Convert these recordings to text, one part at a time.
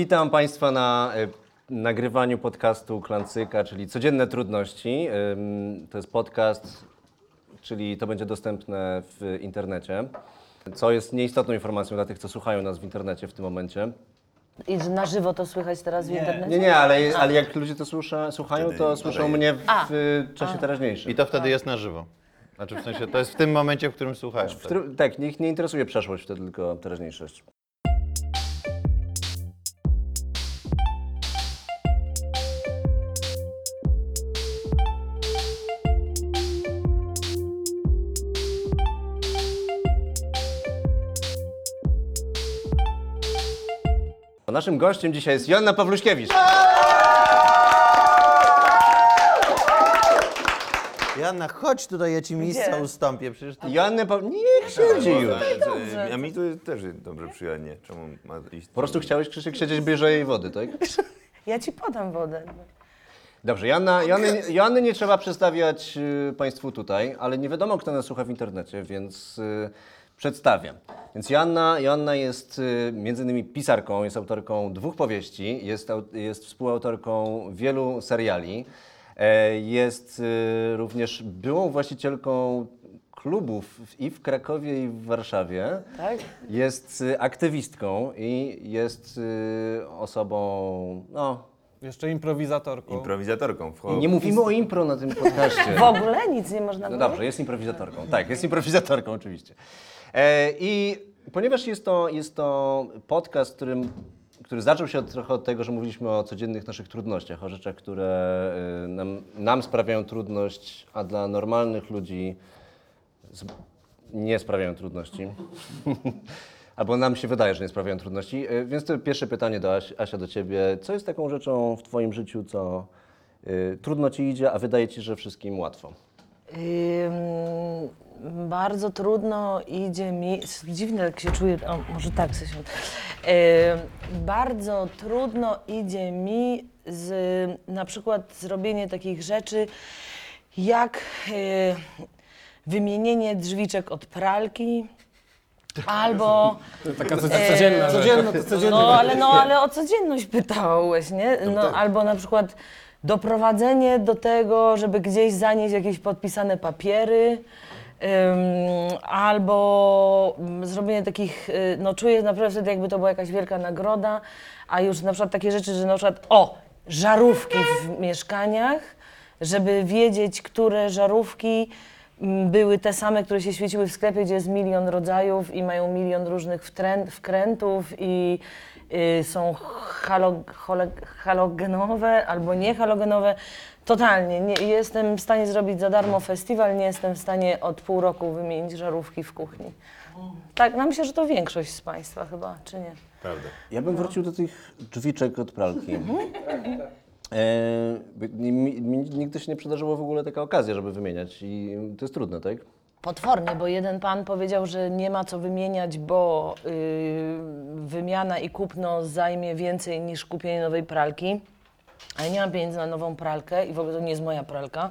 Witam Państwa na e, nagrywaniu podcastu Klancyka, czyli Codzienne Trudności. Ym, To jest podcast, czyli to będzie dostępne w internecie, co jest nieistotną informacją dla tych, co słuchają nas w internecie w tym momencie. I że na żywo to słychać teraz w internecie? Nie, nie, ale, ale jak ludzie to słucha, słuchają, to słyszą mnie w, A. w czasie teraźniejszym. I to wtedy jest na żywo. Znaczy w sensie, to jest w tym momencie, w którym słuchają. W którym- tak, niech nie interesuje przeszłość wtedy, tylko teraźniejszość. A Naszym gościem dzisiaj jest Joanna Pawluśkiewicz. Joanna, chodź tutaj, ja ci miejsca Gdzie? ustąpię. Przecież ty... Joanna Pa... Niech siedzi już. A mi to też dobrze przyjemnie. Czemu ma iść? Po prostu chciałeś, Krzysiek, siedzieć bliżej wody, tak? Ja ci podam wodę. Dobrze, Joanna, Joanny, Joanny nie trzeba przedstawiać y, Państwu tutaj, ale nie wiadomo, kto nas słucha w internecie, więc y, przedstawiam. Więc Joanna, Joanna jest y, między innymi pisarką, jest autorką dwóch powieści, jest, jest współautorką wielu seriali, e, jest y, również byłą właścicielką klubów i w Krakowie, i w Warszawie. Tak? Jest y, aktywistką i jest osobą, no, Jeszcze improwizatorką. Improwizatorką. W nie mówimy o impro na tym podcaście. W ogóle nic nie można No dobrze, jest improwizatorką. Tak, jest improwizatorką oczywiście. E, I ponieważ jest to, jest to podcast, którym, który zaczął się od, trochę od tego, że mówiliśmy o codziennych naszych trudnościach, o rzeczach, które e, nam, nam sprawiają trudność, a dla normalnych ludzi z, nie sprawiają trudności. Albo nam się wydaje, że nie sprawiają trudności. E, Więc to pierwsze pytanie do Asi, Asia do Ciebie. Co jest taką rzeczą w Twoim życiu, co y, trudno Ci idzie, a wydaje Ci, że wszystkim łatwo? Ym, bardzo trudno idzie mi, dziwne jak się czuję, o, może tak się Ym, Bardzo trudno idzie mi z, na przykład zrobienie takich rzeczy, jak y, wymienienie drzwiczek od pralki, albo... Taka co, codzienna rzecz. Codzienno, to codziennie. No ale, no, ale o codzienność pytałeś, nie? No, albo na przykład doprowadzenie do tego, żeby gdzieś zanieść jakieś podpisane papiery, albo mm, zrobienie takich, y, no czuję naprawdę wtedy jakby to była jakaś wielka nagroda, a już na przykład takie rzeczy, że na przykład, o, żarówki w mieszkaniach, żeby wiedzieć, które żarówki mm, były te same, które się świeciły w sklepie, gdzie jest milion rodzajów i mają milion różnych wkrętów i y, są halo, hole, halogenowe albo niehalogenowe. Totalnie. Nie, jestem w stanie zrobić za darmo festiwal, nie jestem w stanie od pół roku wymienić żarówki w kuchni. Tak, no myślę, że to większość z Państwa chyba, czy nie? Prawda. Ja bym wrócił do tych drzwiczek od pralki. E, by- mi, mi nigdy się nie przydarzyło w ogóle taka okazja, żeby wymieniać i to jest trudne, tak? Potwornie, bo jeden pan powiedział, że nie ma co wymieniać, bo yy, wymiana i kupno zajmie więcej niż kupienie nowej pralki. A ja nie mam pieniędzy na nową pralkę i w ogóle to nie jest moja pralka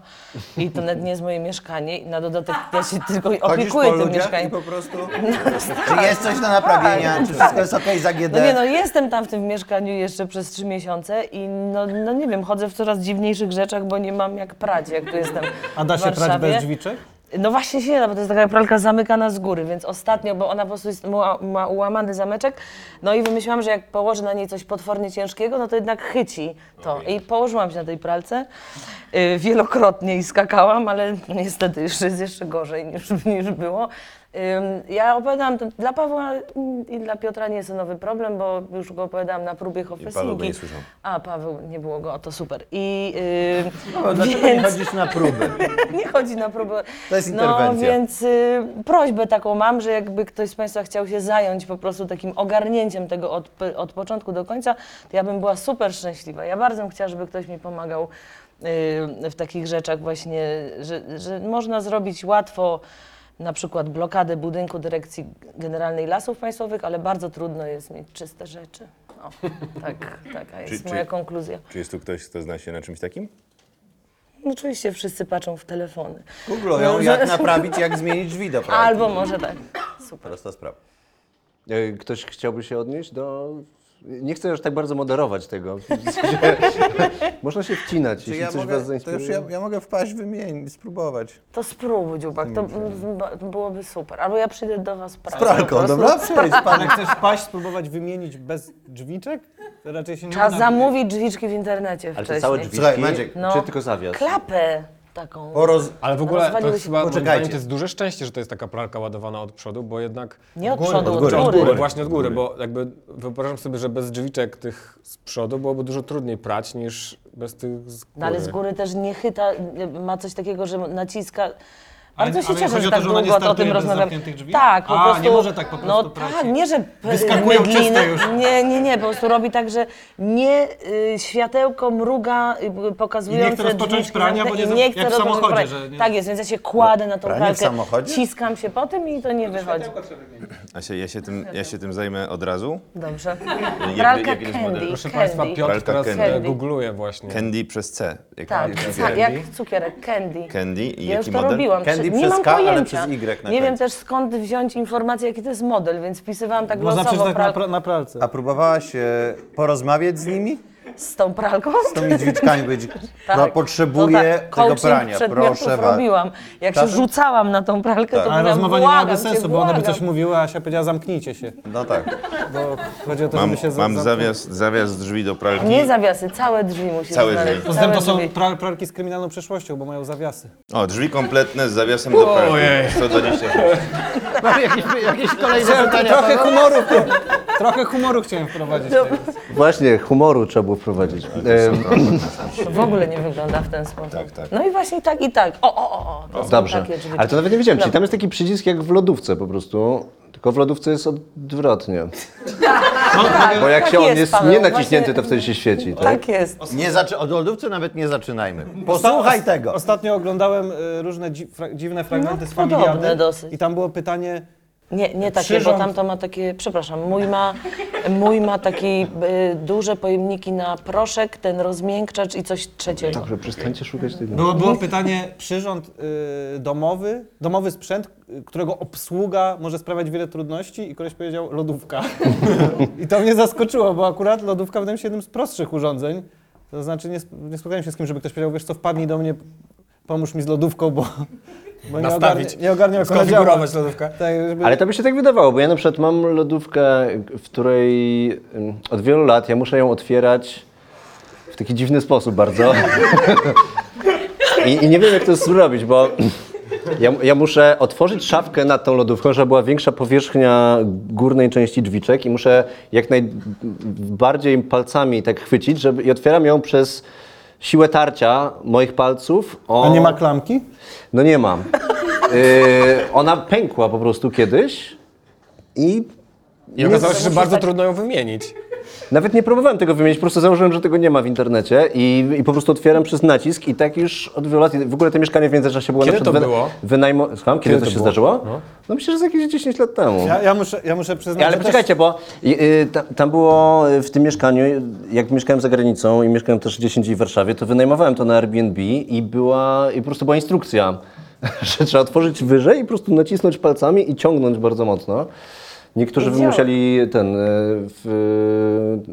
i to nawet nie jest moje mieszkanie i na dodatek ja się tylko opiekuję po tym mieszkaniem. po prostu... Czy jest coś do naprawienia? Czy wszystko jest okej za GD? No nie no, jestem tam w tym mieszkaniu jeszcze przez trzy miesiące i no, no nie wiem, chodzę w coraz dziwniejszych rzeczach, bo nie mam jak prać, jak tu jestem A da w się prać Warszawie. bez drzwiczek? No właśnie się nie da, bo to jest taka pralka zamykana z góry, więc ostatnio, bo ona po prostu jest, ma, ma ułamany zameczek, no i wymyśliłam, że jak położę na niej coś potwornie ciężkiego, no to jednak chyci to. I położyłam się na tej pralce y, wielokrotnie i skakałam, ale niestety już jest jeszcze gorzej niż, niż było. Ja opowiadałam to dla Pawła i dla Piotra nie jest to nowy problem, bo już go opowiadałem na próbie Paweł go nie słyszał. A, Paweł, nie było go, o to super. I yy, No, dlaczego nie chodzisz na próby? nie chodzi na próbę. To jest No interwencja. więc y, prośbę taką mam, że jakby ktoś z Państwa chciał się zająć po prostu takim ogarnięciem tego od, od początku do końca, to ja bym była super szczęśliwa. Ja bardzo bym chciała, żeby ktoś mi pomagał y, w takich rzeczach właśnie, że, że można zrobić łatwo na przykład blokadę budynku Dyrekcji Generalnej Lasów Państwowych, ale bardzo trudno jest mieć czyste rzeczy. O, tak, taka jest Czy- moja czy- konkluzja. Czy jest tu ktoś, kto zna się na czymś takim? No, oczywiście wszyscy patrzą w telefony. Googlują, jak naprawić, jak zmienić drzwi do pralki. Albo może tak. Super. Prosta sprawa. E, Ktoś chciałby się odnieść do Nie chcę już tak bardzo moderować tego. W Można się wcinać, Czy jeśli ja coś mogę, was to już ja, ja mogę wpaść, wymienić, spróbować. To spróbuj, dziubak, to byłoby super. Albo ja przyjdę do was z Z pralką. pralką, po prostu. dobra? Przejdź pan. Ale chcesz wpaść, spróbować wymienić bez drzwiczek? To raczej się nie Trzeba uda. zamówić drzwiczki w internecie Ale wcześniej. to całe drzwi, Słuchaj, Maciek, No. czy tylko zawias? Klapę taką. Poroz... Ale w ogóle to Rozwaliły się- chyba, moim Poczekajcie. zdaniem, to jest duże szczęście, że to jest taka pralka ładowana od przodu, bo jednak... Nie od góry, przodu, od od góry, od góry. właśnie od góry, bo jakby wyobrażam sobie, że bez drzwiczek tych z przodu byłoby dużo trudniej prać niż bez tych z góry. No ale z góry też nie chyta, ma coś takiego, że naciska. Ale- Bardzo się ale cieszę, chodzi że o to, tak że ona nie długo o startuje tym bez rozmawiam. zamkniętych drzwi? Tak, po A, prostu. nie może tak po No prostu tak, praci. nie, że Wyskakują mydliny- czyste już. Nie, nie, nie, po prostu robi tak, że nie y, światełko mruga y, pokazujące I nie chce rozpocząć drzwiczki prania, bo zamknięte nie i za- nie chce jak w rozpocząć samochodzie, prania. że nie- Tak jest, więc ja się kładę na tą Pranie w pralkę, samochodzie? ciskam się po tym i to nie wychodzi. A się, ja, się tym, ja się tym zajmę od razu. Dobrze. Pralka jaki jest model? candy, Proszę Państwa, candy. Piotr Pralka teraz Candy. e, googluje właśnie. Candy przez C. Jak, Tak, jak, tak, jak cukierek, candy. Candy i Ja już to model? robiłam. Candy Nie przez mam K, ale pojęcia. przez Y na Nie wiem końcu. też skąd wziąć informację, jaki to jest model, więc wpisywałam tak Można losowo przeczytać na, pral- pra- na pralce. A próbowałaś e, porozmawiać z nimi? Z tą pralką. Z tymi drzwiczkami powiedzieć, Tak. no To potrzebuję tak, tego prania, proszę was. robiłam. Jak się Tak? rzucałam na tą pralkę, to Ale rozmowa nie miałaby cię, sensu, bo ona by coś mówiła, a Asia powiedziała zamknijcie się. No tak. Bo chodzi o to, Mam, żeby się mam za- zawias, zawias drzwi do pralki. Nie zawiasy, całe drzwi musisz Całe znaleźć. drzwi. Poza tym to są pra- pralki z kryminalną przeszłością, bo mają zawiasy. O, drzwi kompletne z zawiasem do pralki. Ojej. 126. jakieś, jakieś kolejne Trochę humoru, trochę humoru chciałem wprowadzić. Właśnie, humoru trzeba było wprowadzić. Em, To w ogóle nie wygląda w ten sposób. Tak, tak. No i właśnie tak i tak. O, o, o, o. To są Dobrze, takie drzwi. ale to nawet nie wiedziałem, czyli tam jest taki przycisk jak w lodówce po prostu, tylko w lodówce jest odwrotnie. Bo jak Tak się on jest, jest Paweł, nie naciśnięty, właśnie- to wtedy się świeci, tak? Tak jest. Nie zaczy... Od lodówce nawet nie zaczynajmy. Posłuchaj tego. Ostatnio oglądałem y, różne dzi- fra- dziwne fragmenty No, z podobne Familiady dosyć. i tam było pytanie, Nie, nie takie, bo tamto ma takie, przepraszam, mój ma, mój ma takie y, duże pojemniki na proszek, ten rozmiękczacz i coś trzeciego. Dobrze, przestańcie szukać tego. było, było pytanie, przyrząd y, domowy, domowy sprzęt, y, którego obsługa może sprawiać wiele trudności i koleś powiedział lodówka. I to mnie zaskoczyło, bo akurat lodówka wydaje mi się jednym z prostszych urządzeń. To znaczy nie, sp- nie spotkałem się z kim, żeby ktoś powiedział, wiesz co, wpadnij do mnie, pomóż mi z lodówką, bo, bo nie, Nastawić. ogarnia, nie ona działa. Skonfigurować lodówkę. Tak, żeby... Ale to by się tak wydawało, bo ja na przykład mam lodówkę, w której ym, od wielu lat ja muszę ją otwierać w taki dziwny sposób bardzo. I, I nie wiem jak to zrobić, bo ja, ja muszę otworzyć szafkę nad tą lodówką, żeby była większa powierzchnia górnej części drzwiczek i muszę jak najbardziej palcami tak chwycić, żeby, i otwieram ją przez siłę tarcia moich palców. O... A nie ma klamki? No nie mam. Yy, ona pękła po prostu kiedyś i I okazało się, że bardzo trudno ją wymienić. Nawet nie próbowałem tego wymienić, po prostu założyłem, że tego nie ma w internecie i, i po prostu otwieram przez nacisk i tak już od wielu lat. i W ogóle to mieszkanie w międzyszasie było Kiedy na przykład to było? Wynajmo... Słucham, kiedy, Kiedy to to się było? zdarzyło? No. myślę, że z jakieś 10 lat temu. Ja, ja, muszę, ja muszę przyznać, Ale że poczekajcie, bo y, y, tam, tam było y, w tym mieszkaniu, jak mieszkałem za granicą i mieszkałem też gdzieś indziej w Warszawie, to wynajmowałem to na Airbnb i była, i po prostu była instrukcja, że trzeba otworzyć wyżej i po prostu nacisnąć palcami i ciągnąć bardzo mocno. Niektórzy I by działa. musieli ten, y, w,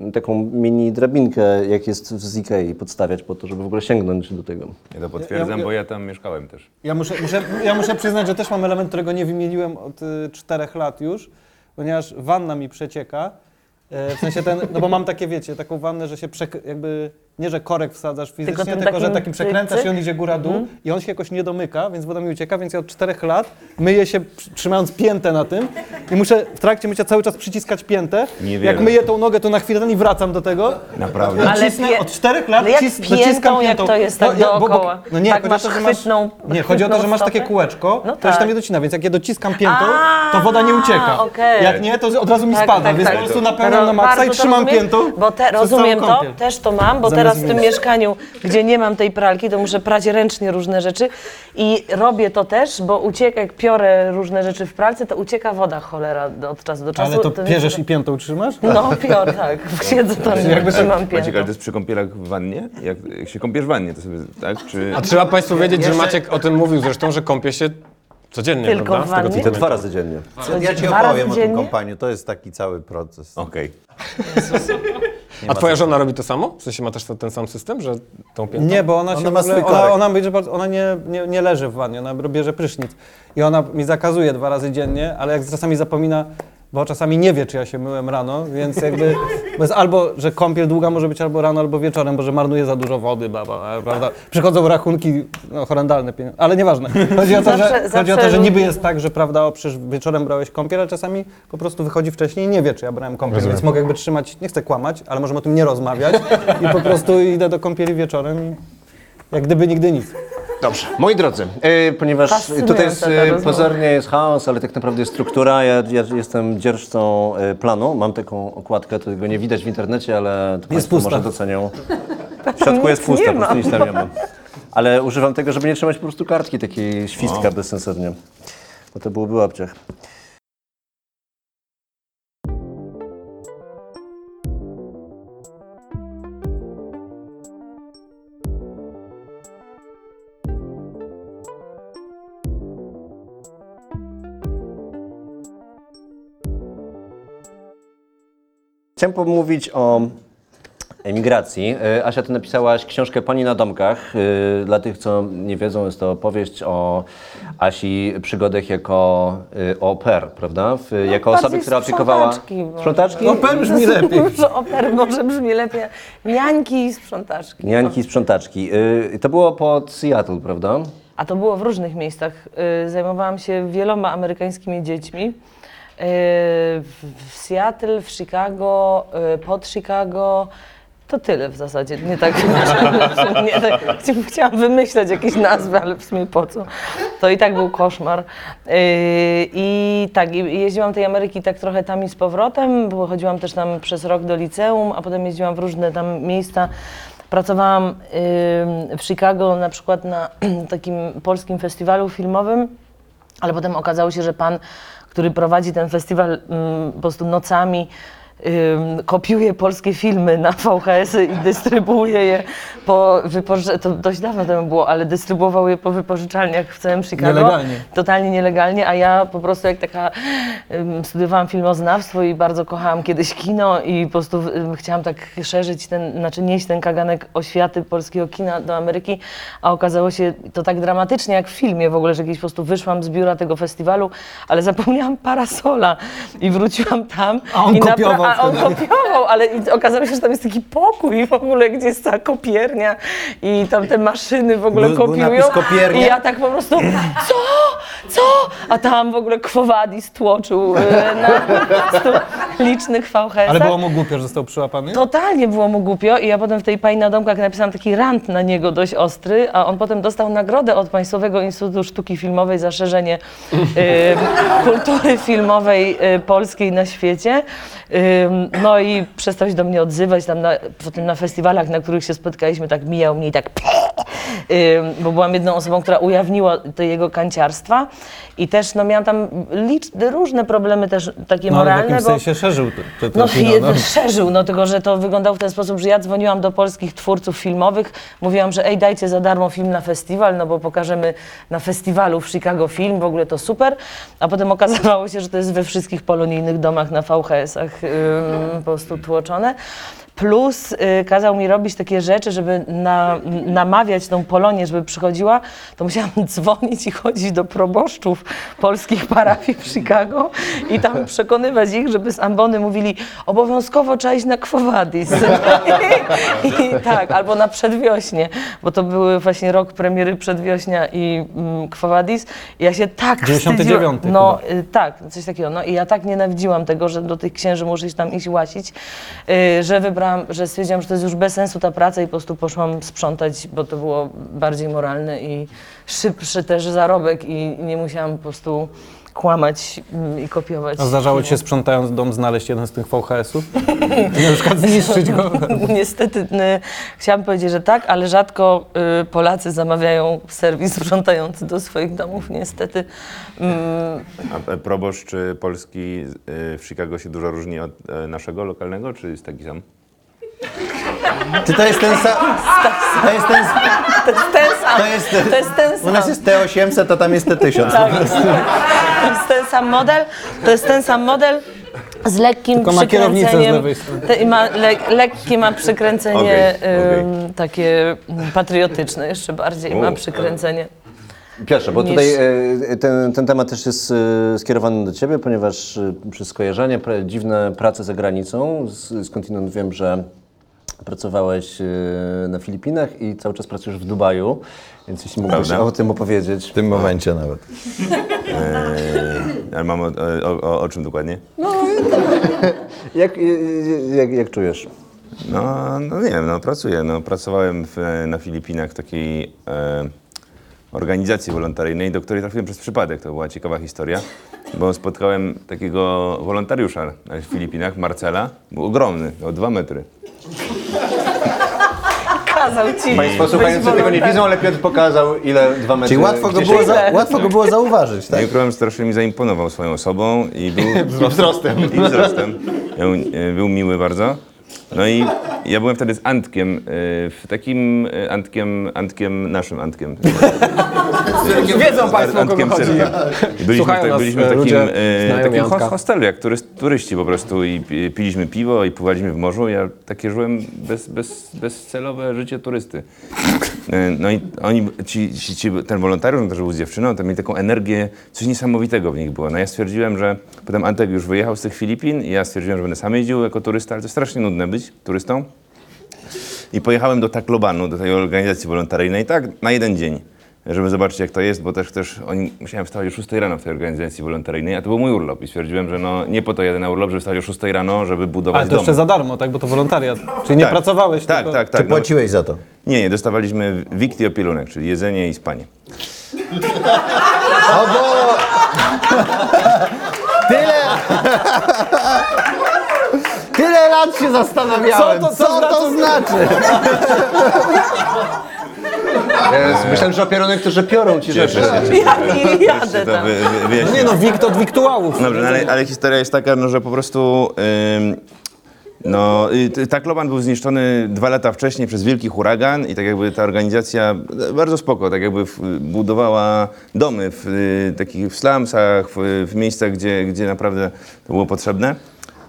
y, taką mini drabinkę, jak jest z Ikei, podstawiać po to, żeby w ogóle sięgnąć do tego. Ja to potwierdzam, Ja- bo ja tam mieszkałem też. Ja muszę, muszę, ja muszę przyznać, że też mam element, którego nie wymieniłem od y, czterech lat już, ponieważ wanna mi przecieka. E, w sensie ten, no bo mam takie, wiecie, taką wannę, że się przek- jakby, nie że korek wsadzasz fizycznie, tym tylko, że takim przekręcasz cyk, i on idzie góra-dół i on się jakoś nie domyka, więc woda mi ucieka, więc ja od czterech lat myję się trzymając piętę na tym i muszę w trakcie mycia cały czas przyciskać piętę. Niewiele. Jak myję tą nogę, to na chwilę i wracam do tego. Naprawdę. Ale Cisnę pie- od czterech lat Ale jak cis- piętą, dociskam jak piętą. to jest tak ja- bo- bo- dookoła? No nie, Tak chodzi o masz to, że masz, chwytną- nie, chodzi o to, że masz takie kółeczko, No to się tam tak. nie docina, więc jak je dociskam piętą, to woda nie ucieka. okej. Jak nie, to od razu mi Tak, spada, tak, więc tak. po prostu napełniam Ro- na maksa i trzymam piętą Bo rozumiem to, też to mam, bo Zamiast teraz w tym mieszkaniu, gdzie nie mam tej pralki, to muszę prać ręcznie różne rzeczy i robię to też, bo ucieka, jak piorę różne rzeczy w pralce, to ucieka woda cholera od czasu do czasu. Ale to pierzesz i piętą trzymasz? No, pior, tak. Siedzę tam i jakby trzymam Maciek, ale piętą. to jest przy kąpielach w wannie? Jak, jak się kąpiesz w wannie, to sobie, tak? Czy... A trzeba Państwu wiedzieć, że Maciek o tym mówił zresztą, że kąpie się Codziennie, Tylko prawda? w Z tego wannie? I to dwa razy dziennie. Ja ci Dwa razy opowiem o tym dziennie? kompaniu, to jest taki cały proces. Okej. A twoja żona robi to samo? W sensie ma też ten sam system, że tą piętą? Nie, bo ona, Ona się ma w ogóle, swój ona, korek. ona, będzie bardzo, ona nie, nie, nie leży w wannie, ona bierze prysznic. I ona mi zakazuje dwa razy dziennie, ale jak czasami zapomina, bo czasami nie wie, czy ja się myłem rano, więc jakby, bo jest albo, że kąpiel długa może być albo rano, albo wieczorem, bo że marnuje za dużo wody, bla, bla, bla, prawda? Przychodzą rachunki, no horrendalne pieniądze, ale nieważne. Chodzi o to, Zawsze- że, chodzi o to, że niby jest tak, że prawda, o, przecież wieczorem brałeś kąpiel, ale czasami po prostu wychodzi wcześniej i nie wie, czy ja brałem kąpiel, więc mogę jakby trzymać, nie chcę kłamać, ale możemy o tym nie rozmawiać i po prostu idę do kąpieli wieczorem i jak gdyby nigdy nic. Dobrze. Moi drodzy, e, ponieważ Fascynująca tutaj jest, ta e, rozmowa. pozornie jest chaos, ale tak naprawdę jest struktura. Ja, ja jestem dzierżcą e, planu, mam taką okładkę, tego nie widać w internecie, ale to Państwo pusta. może docenią. W środku jest nic pusta, nie po prostu ma. nic tam nie ma. Ale używam tego, żeby nie trzymać po prostu kartki takiej świstka bezsensownie. Bo to byłoby łapciach. Chciałem pomówić o emigracji. E, Asia, ty napisałaś książkę Pani na domkach. E, Dla tych, co nie wiedzą, jest to opowieść o Asi przygodach jako e, au pair, prawda? W, jako osoby, która opiekowała... sprzątaczki, Sprzątaczki? Oper brzmi lepiej. Że oper może brzmi lepiej. Niańki i sprzątaczki. Niańki i sprzątaczki. E, To było pod Seattle, prawda? A to było w różnych miejscach. Zajmowałam się wieloma amerykańskimi dziećmi. Y, W Seattle, w Chicago, y, pod Chicago. To tyle w zasadzie. Nie tak, nie tak chciałam wymyśleć jakieś nazwy, ale w sumie po co? To i tak był koszmar. Yy, I tak, jeździłam tej Ameryki tak trochę tam i z powrotem, chodziłam też tam przez rok do liceum, a potem jeździłam w różne tam miejsca. Pracowałam w Chicago na przykład na takim polskim festiwalu filmowym, ale potem okazało się, że pan, który prowadzi ten festiwal mm, po prostu nocami, kopiuje polskie filmy na VHS-y i dystrybuuje je po wypoży- to dość dawno temu było, ale dystrybuował je po wypożyczalniach w całym Chicago. Nielegalnie. Totalnie nielegalnie, a ja po prostu jak taka studiowałam filmoznawstwo i bardzo kochałam kiedyś kino i po prostu chciałam tak szerzyć ten, znaczy nieść ten kaganek oświaty polskiego kina do Ameryki, a okazało się to tak dramatycznie jak w filmie w ogóle, że kiedyś po prostu wyszłam z biura tego festiwalu, ale zapomniałam parasola i wróciłam tam. A on i kopiował A on wtedy. kopiował, ale i okazało się, że tam jest taki pokój w ogóle, gdzie jest cała kopiernia i tam te maszyny w ogóle Był- był kopiują. napis kopiernia? I ja tak po prostu, co? Co? A tam w ogóle Kwowadis tłoczył e, na po prostu licznych VHS-ach. Ale było mu głupio, że został przyłapany? Totalnie było mu głupio i ja potem w tej pani na domkach napisałam taki rant na niego dość ostry, a on potem dostał nagrodę od Państwowego Instytutu Sztuki Filmowej za szerzenie e, kultury filmowej e, polskiej na świecie. E, no i przestał się do mnie odzywać tam na, potem na festiwalach, na których się spotkaliśmy, tak mijał mnie i tak bo byłam jedną osobą, która ujawniła te jego kanciarstwa i też no, miałam tam licz, różne problemy też takie No, ale w moralne, jakimś bo sensie szerzył to, to, no, kino, no. szerzył, no tylko, że to wyglądało w ten sposób, że ja dzwoniłam do polskich twórców filmowych, mówiłam, że ej, dajcie za darmo film na festiwal, no bo pokażemy na festiwalu w Chicago film, w ogóle to super, a potem okazywało się, że to jest we wszystkich polonijnych domach na VHS-ach ym, po prostu tłoczone. Plus y, kazał mi robić takie rzeczy, żeby na, namawiać tą Polonię, żeby przychodziła, to musiałam dzwonić i chodzić do proboszczów polskich parafii w Chicago i tam przekonywać ich, żeby z ambony mówili obowiązkowo trzeba iść na Kwowadis. I, I tak, albo na Przedwiośnie, bo to były właśnie rok premiery Przedwiośnia i mm, Kwowadis. I ja się tak 99 wstydziłam. No y, tak, coś takiego. No i ja tak nienawidziłam tego, że do tych księży muszę iść tam iść łasić, y, że wybrałam, że stwierdziłam, że to jest już bez sensu ta praca i po prostu poszłam sprzątać, bo to było bardziej moralne i szybszy też zarobek i nie musiałam po prostu kłamać mm, i kopiować. A zdarzało ci się sprzątając dom znaleźć jeden z tych VHS-ów? I na przykład zniszczyć go? Niestety y, chciałam powiedzieć, że tak, ale rzadko y, Polacy zamawiają serwis sprzątający do swoich domów, niestety. Mm, A e, proboszcz e, polski e, w Chicago się dużo różni od e, naszego lokalnego, czy jest taki sam? Czy to jest ten sam... To jest ten... To jest ten sam. To jest, To jest ten sam. u nas jest T800, to tam jest T1000. Tak. To jest ten sam model. To jest ten sam model z lekkim Tylko ma kierownicę z przykręceniem. lewej strony. Te, i ma le, lekkie ma przykręcenie Okej, okej. ym, takie mm, patriotyczne, jeszcze bardziej ma U, przykręcenie. Piotrze, bo niż- tutaj e, ten, ten temat też jest e, skierowany do Ciebie, ponieważ e, przez skojarzenie, pra, dziwne prace za granicą, z- skądinąd wiem, że pracowałeś e, na Filipinach i cały czas pracujesz w Dubaju, więc jeśli mógłbyś Prawda. o tym opowiedzieć. W tym momencie nawet. Ale mam o, o, o, o czym dokładnie? Jak, e, jak, jak czujesz? No, no nie wiem, no pracuję. No, pracowałem w, na Filipinach w takiej e, organizacji wolontaryjnej, do której trafiłem przez przypadek. To była ciekawa historia, bo spotkałem takiego wolontariusza na Filipinach, Marcela. Był ogromny, o dwa metry. Kazał ci. Państwo słuchający tego nie widzą, ale Piotr pokazał, ile dwa metry... Czyli łatwo go, gdzieś- było za, łatwo go było zauważyć, tak? i ukrywam, że strasznie mi zaimponował swoją osobą i był... Wzrostem. I wzrostem. Był, e, był miły bardzo. No i ja byłem wtedy z Antkiem, e, w takim e, Antkiem, Antkiem, naszym Antkiem. Wiedzą Państwo, o kogo Antkiem chodzi. I byliśmy, Słuchają tak, nas, byliśmy w e, takim, ludzie e, znajomi takim Antka. hostelu, jak turyst, turyści po prostu i pi- piliśmy piwo i pływaliśmy w morzu. Ja takie żyłem bez, bez, bezcelowe życie turysty. E, No i oni, ci, ci, ci, ten wolontariusz, on też był z dziewczyną, to mieli taką energię, coś niesamowitego w nich było. No ja stwierdziłem, że potem Antek już wyjechał z tych Filipin i ja stwierdziłem, że będę sam jeździł jako turysta, ale to strasznie nudne być turystą. I pojechałem do Taklobanu, do tej organizacji wolontaryjnej, tak na jeden dzień, żeby zobaczyć jak to jest, bo też, też oni, musiałem wstawać o 6 rano w tej organizacji wolontaryjnej, a to był mój urlop i stwierdziłem, że no nie po to jadę na urlop, żeby wstać o 6 rano, żeby budować Ale to dom. jeszcze za darmo, tak? Bo to wolontariat. Czyli nie Tak. pracowałeś, Tak, tylko... tak, Czy tak. No, płaciłeś za to? nie, nie, dostawaliśmy wikt i opielunek, czyli jedzenie i spanie. O bo... Tyle... Tyle lat się zastanawiałem, Co co to- to, co znaczy? Ja myślałem, że opierunek to, że piorą Ci rzeczy. Ja nie jadę To tam. wy, wy, wyjaśnię. Nie no, wikt od wiktuałów. Dobrze, no ale, ale historia jest taka, no, że po prostu. Ym, no, y, t- był zniszczony dwa lata wcześniej przez wielki huragan i tak jakby ta organizacja e, bardzo spoko, tak jakby w, budowała domy w y, takich w slumsach, w, w miejscach, gdzie, gdzie naprawdę to było potrzebne.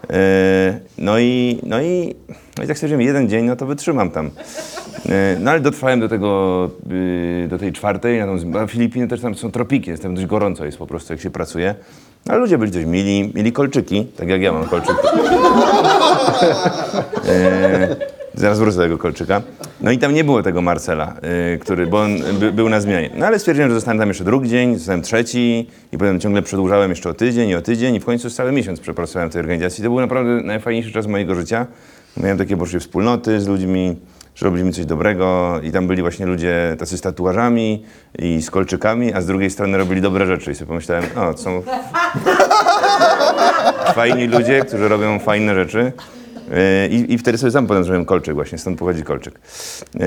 E, No i, no, i, no i tak stwierdziłem, jeden dzień, no to wytrzymam tam. E, No ale dotrwałem do tego, y, do tej czwartej, a Filipiny też tam są tropiki, jest tam dość gorąco jest po prostu, jak się pracuje. Ale ludzie byli dość mili, mieli kolczyki, tak jak ja mam kolczyk. E, Zaraz wrócę do tego kolczyka. No i tam nie było tego Marcela, y, który, bo on by, był na zmianie. No ale stwierdziłem, że zostanę tam jeszcze drugi dzień, zostałem trzeci i potem ciągle przedłużałem jeszcze o tydzień i o tydzień i w końcu cały miesiąc przepracowałem w tej organizacji. To był naprawdę najfajniejszy czas mojego życia. Miałem takie poczucie wspólnoty z ludźmi, że robiliśmy coś dobrego i tam byli właśnie ludzie tacy z tatuażami i z kolczykami, a z drugiej strony robili dobre rzeczy i sobie pomyślałem, o, to są fajni ludzie, którzy robią fajne rzeczy. Yy, I, I wtedy sobie sam potem zrobiłem kolczyk właśnie, stąd pochodzi kolczyk. Yy,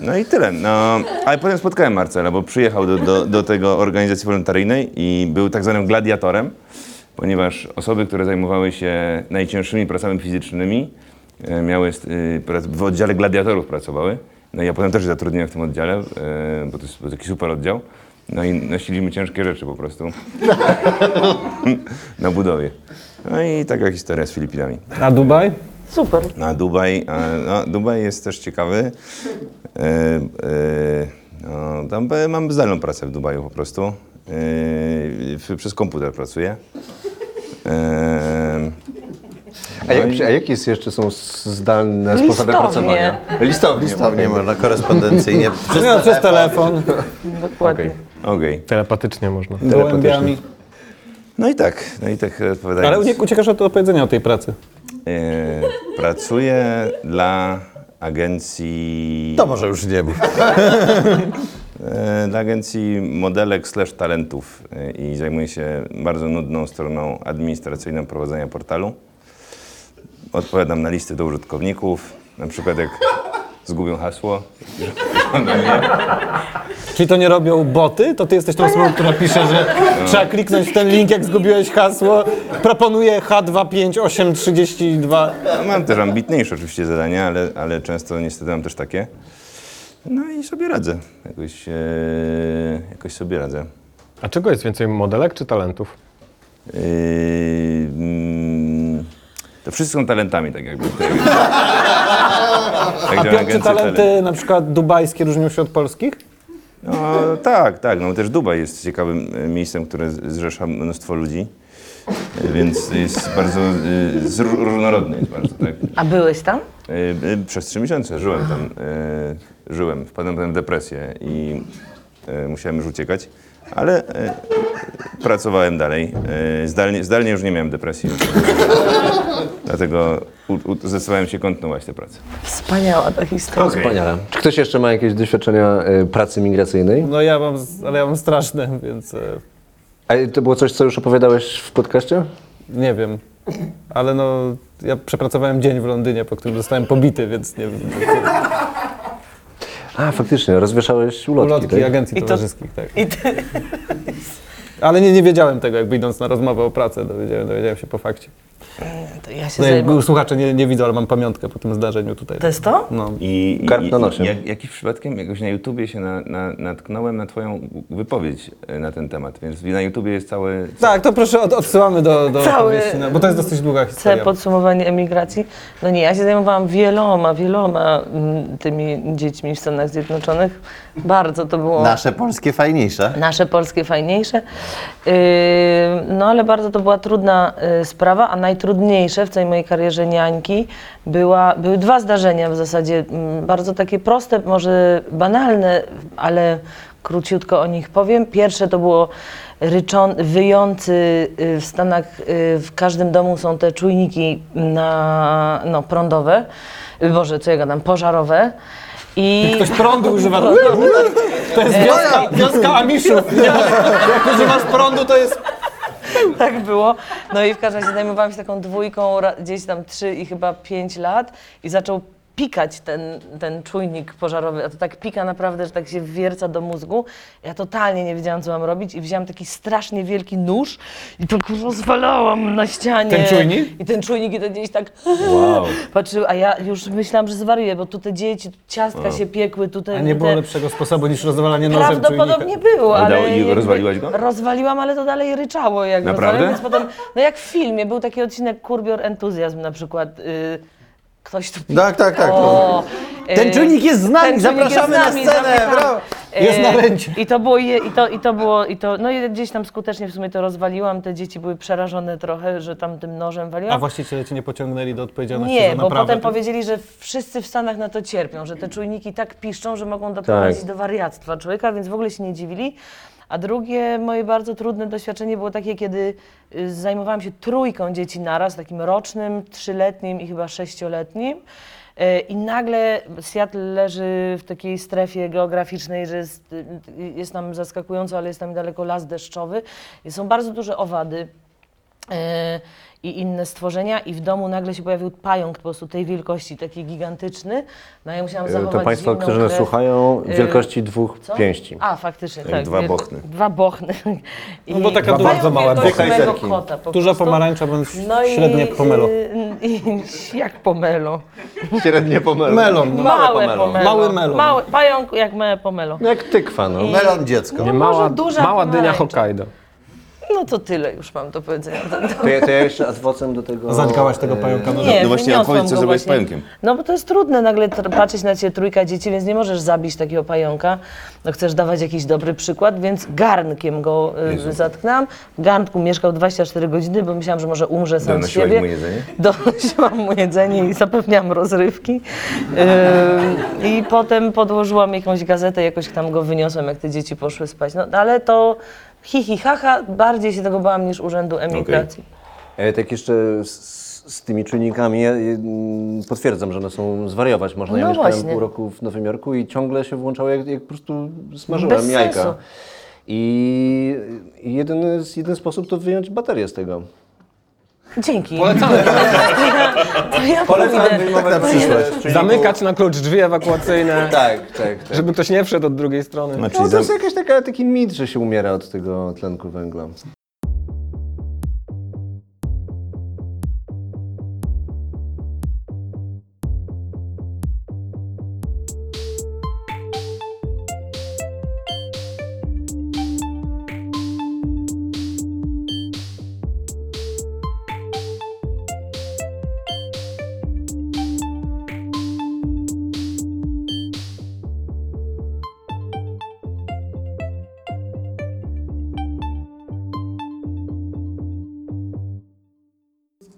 No i tyle. No, ale potem spotkałem Marcela, bo przyjechał do, do, do tego organizacji wolontaryjnej i był tak zwanym gladiatorem, ponieważ osoby, które zajmowały się najcięższymi pracami fizycznymi, miały, yy, prac- w oddziale gladiatorów pracowały. No i ja potem też zatrudniłem w tym oddziale, yy, bo to jest taki super oddział. No i nosiliśmy ciężkie rzeczy po prostu na budowie. No i taka historia z Filipinami. A Dubaj? Super. Na Dubaj, a, no, Dubaj jest też ciekawy. E, e, no, tam e, mam zdalną pracę w Dubaju po prostu. E, przez komputer pracuję. E, A, jak, a jakie jest jeszcze są zdalne sposoby Listownie. pracowania? Listownie. Listownie można, korespondencyjnie. Przez No, przez telefon, Dokładnie. Okej. Telepatycznie można. gołębiami. No i tak, no i tak odpowiadając. Ale nie uciekasz od opowiedzenia o tej pracy. E, pracuję dla agencji... To może już nie mów. E, Dla agencji modelek slash talentów e, i zajmuję się bardzo nudną stroną administracyjną prowadzenia portalu. Odpowiadam na listy do użytkowników, na przykład jak zgubią hasło. Czyli to nie robią boty? To ty jesteś tą osobą, która pisze, że trzeba kliknąć w ten link, jak zgubiłeś hasło. Proponuję H25832. No, mam też ambitniejsze oczywiście zadania, ale, ale często niestety mam też takie. No i sobie radzę. Jakoś, e, jakoś sobie radzę. A czego jest więcej, modelek czy talentów? Yy, mm, to wszyscy są talentami, tak jakby. Tak, tak A Piotr, czy talenty talent. na przykład dubajskie różnią się od polskich? No tak, tak. No też Dubaj jest ciekawym e, miejscem, które zrzesza mnóstwo ludzi. E, Więc jest bardzo zró- różnorodny jest bardzo, tak. A byłeś tam? E, e, Przez trzy miesiące żyłem tam, e, żyłem, wpadłem w depresję i e, musiałem już uciekać, ale e, pracowałem dalej. E, zdalnie, zdalnie już nie miałem depresji, dlatego u, u, zdecydowałem się kontynuować tę pracę. Wspaniała ta historia. Wspaniale. Czy ktoś jeszcze ma jakieś doświadczenia y, pracy migracyjnej? No ja mam, ale ja mam straszne, więc e, A to było coś, co już opowiadałeś w podcaście? nie wiem. Ale no, ja przepracowałem dzień w Londynie, po którym zostałem pobity, więc nie wiem. A, faktycznie, rozwieszałeś ulotki, Ulotki tak? agencji I to- towarzyskich, tak. I ty, Ale nie, nie wiedziałem tego, jakby idąc na rozmowę o pracę, dowiedziałem, dowiedziałem się po fakcie. Ja się No, zajmę. słuchacze nie, nie widzą, ale mam pamiątkę po tym zdarzeniu tutaj. To jest to? No. I, i, na nosie. Jak, jakiś przypadkiem jakoś na YouTubie się na, na, natknąłem na twoją wypowiedź e, na ten temat, więc na YouTubie jest cały... Tak, to proszę od, odsyłamy do, do Cały- no, bo to jest dosyć długa Całe historia. podsumowanie emigracji. No nie, ja się zajmowałam wieloma, wieloma mm, tymi dziećmi w Stanach Zjednoczonych. Bardzo to było Nasze polskie fajniejsze. nasze polskie fajniejsze. Yy, no ale bardzo to była trudna yy, sprawa, a najtrudniejsze w całej mojej karierze niańki była, były dwa zdarzenia w zasadzie, mm, bardzo takie proste, może banalne, ale króciutko o nich powiem. Pierwsze to było ryczon, wyjący yy, w Stanach, yy, w każdym domu są te czujniki na, no, prądowe, Yy, Boże, co ja gadam, pożarowe. I Ktoś prądu używa. To jest wioska, wioska Amiszów. Nie? Jak używasz prądu, to jest... Tak było. No i w każdym razie zajmowałam się taką dwójką gdzieś tam trzy i chyba pięć lat i zaczął pikać ten, ten czujnik pożarowy, a to tak pika naprawdę, że tak się wierca do mózgu. Ja totalnie nie wiedziałam, co mam robić i wzięłam taki strasznie wielki nóż i tak rozwalałam na ścianie. Ten czujnik? I ten czujnik i to gdzieś tak Wow. patrzył, a ja już myślałam, że zwariuję, bo tu te dzieci, tu ciastka się piekły, tutaj... A nie było te... lepszego sposobu niż rozwalanie nożem Prawdopodobnie czujnika. było, Ale ale... dało- i jakby rozwaliłaś go? Rozwaliłam, ale to dalej ryczało. Jak Naprawdę? rozwaliłam, Więc potem, no jak w filmie, był taki odcinek Kurbior Entuzjazm na przykład. Y, ktoś tu... Tak, tak, tak. O, Ten y, czujnik jest z nami, ten czujnik jest zapraszamy z na nami, scenę, zapraszamy. brawo. Jest Y, na ręcie. I to było, je- i to, i to było, i to, no i gdzieś tam skutecznie w sumie to rozwaliłam. Te dzieci były przerażone trochę, że tam tym nożem waliłam. A właściciele cię nie pociągnęli do odpowiedzialności Nie, za bo naprawę? potem powiedzieli, że wszyscy w Stanach na to cierpią, że te czujniki tak piszczą, że mogą doprowadzić Tak. do wariactwa człowieka, więc w ogóle się nie dziwili. A drugie moje bardzo trudne doświadczenie było takie, kiedy y, zajmowałam się trójką dzieci naraz, takim rocznym, trzyletnim i chyba sześcioletnim. Y, I nagle Seattle leży w takiej strefie geograficznej, że jest, y, jest tam zaskakująco, ale jest tam daleko las deszczowy. I są bardzo duże owady e, i inne stworzenia i w domu nagle się pojawił pająk po prostu tej wielkości, taki gigantyczny. No ja musiałam zachować E, To Państwo, zimną którzy nas krew. słuchają, Y, wielkości dwóch Co? pięści. A, faktycznie, Jak tak. dwa wielko- bochny. Dwa bochny. I No bo taka duża- bardzo mała, dwie kajzerki. kota po Duża prostu. pomarańcza bądź No średnie pomelo. y, i, jak pomelo? Średnie pomelo. Melon. No. Małe pomelo. pomelo. Mały melon. Mały, pająk jak małe pomelo. No jak tykwa, no. I- Melon dziecko. No Nie, może mała, duża mała dynia pomarańcza. Hokkaido. No to tyle już mam do powiedzenia. To ja, to ja jeszcze adwocem do tego... Zadźgałaś tego pająka no. Nie, no właśnie, wyniosłam odpowiedz, co go zrobiłeś z właśnie. pająkiem. No bo to jest trudne nagle tr- patrzeć na ciebie trójka dzieci, więc nie możesz zabić takiego pająka. No chcesz dawać jakiś dobry przykład, więc garnkiem go y, zatknęłam. W garnku mieszkał 24 godziny, bo myślałam, że może umrze sam z Donosiłaś siebie. mu jedzenie? Donosiłam mu jedzenie i zapewniałam rozrywki. Yy, I potem podłożyłam jakąś gazetę, jakoś tam go wyniosłam, jak te dzieci poszły spać. No ale to hi, hi, ha, ha, bardziej się tego bałam niż Urzędu Emigracji. E, tak jeszcze z, z tymi czujnikami ja, mm, potwierdzam, że one są zwariować można. Ja No mieszkałem właśnie. pół roku w Nowym Jorku i ciągle się włączało, jak, jak po prostu smażyłem Bez jajka. sensu. I jedyny, jedyny sposób to wyjąć baterię z tego. Dzięki. Polecamy. To ja, to ja pójdę. Na przyszłość. Zamykać na klucz drzwi ewakuacyjne, Tak, tak, tak. żeby ktoś nie wszedł od drugiej strony. Znaczy, No to jest jakaś taka, taki mit, że się umiera od tego tlenku węgla.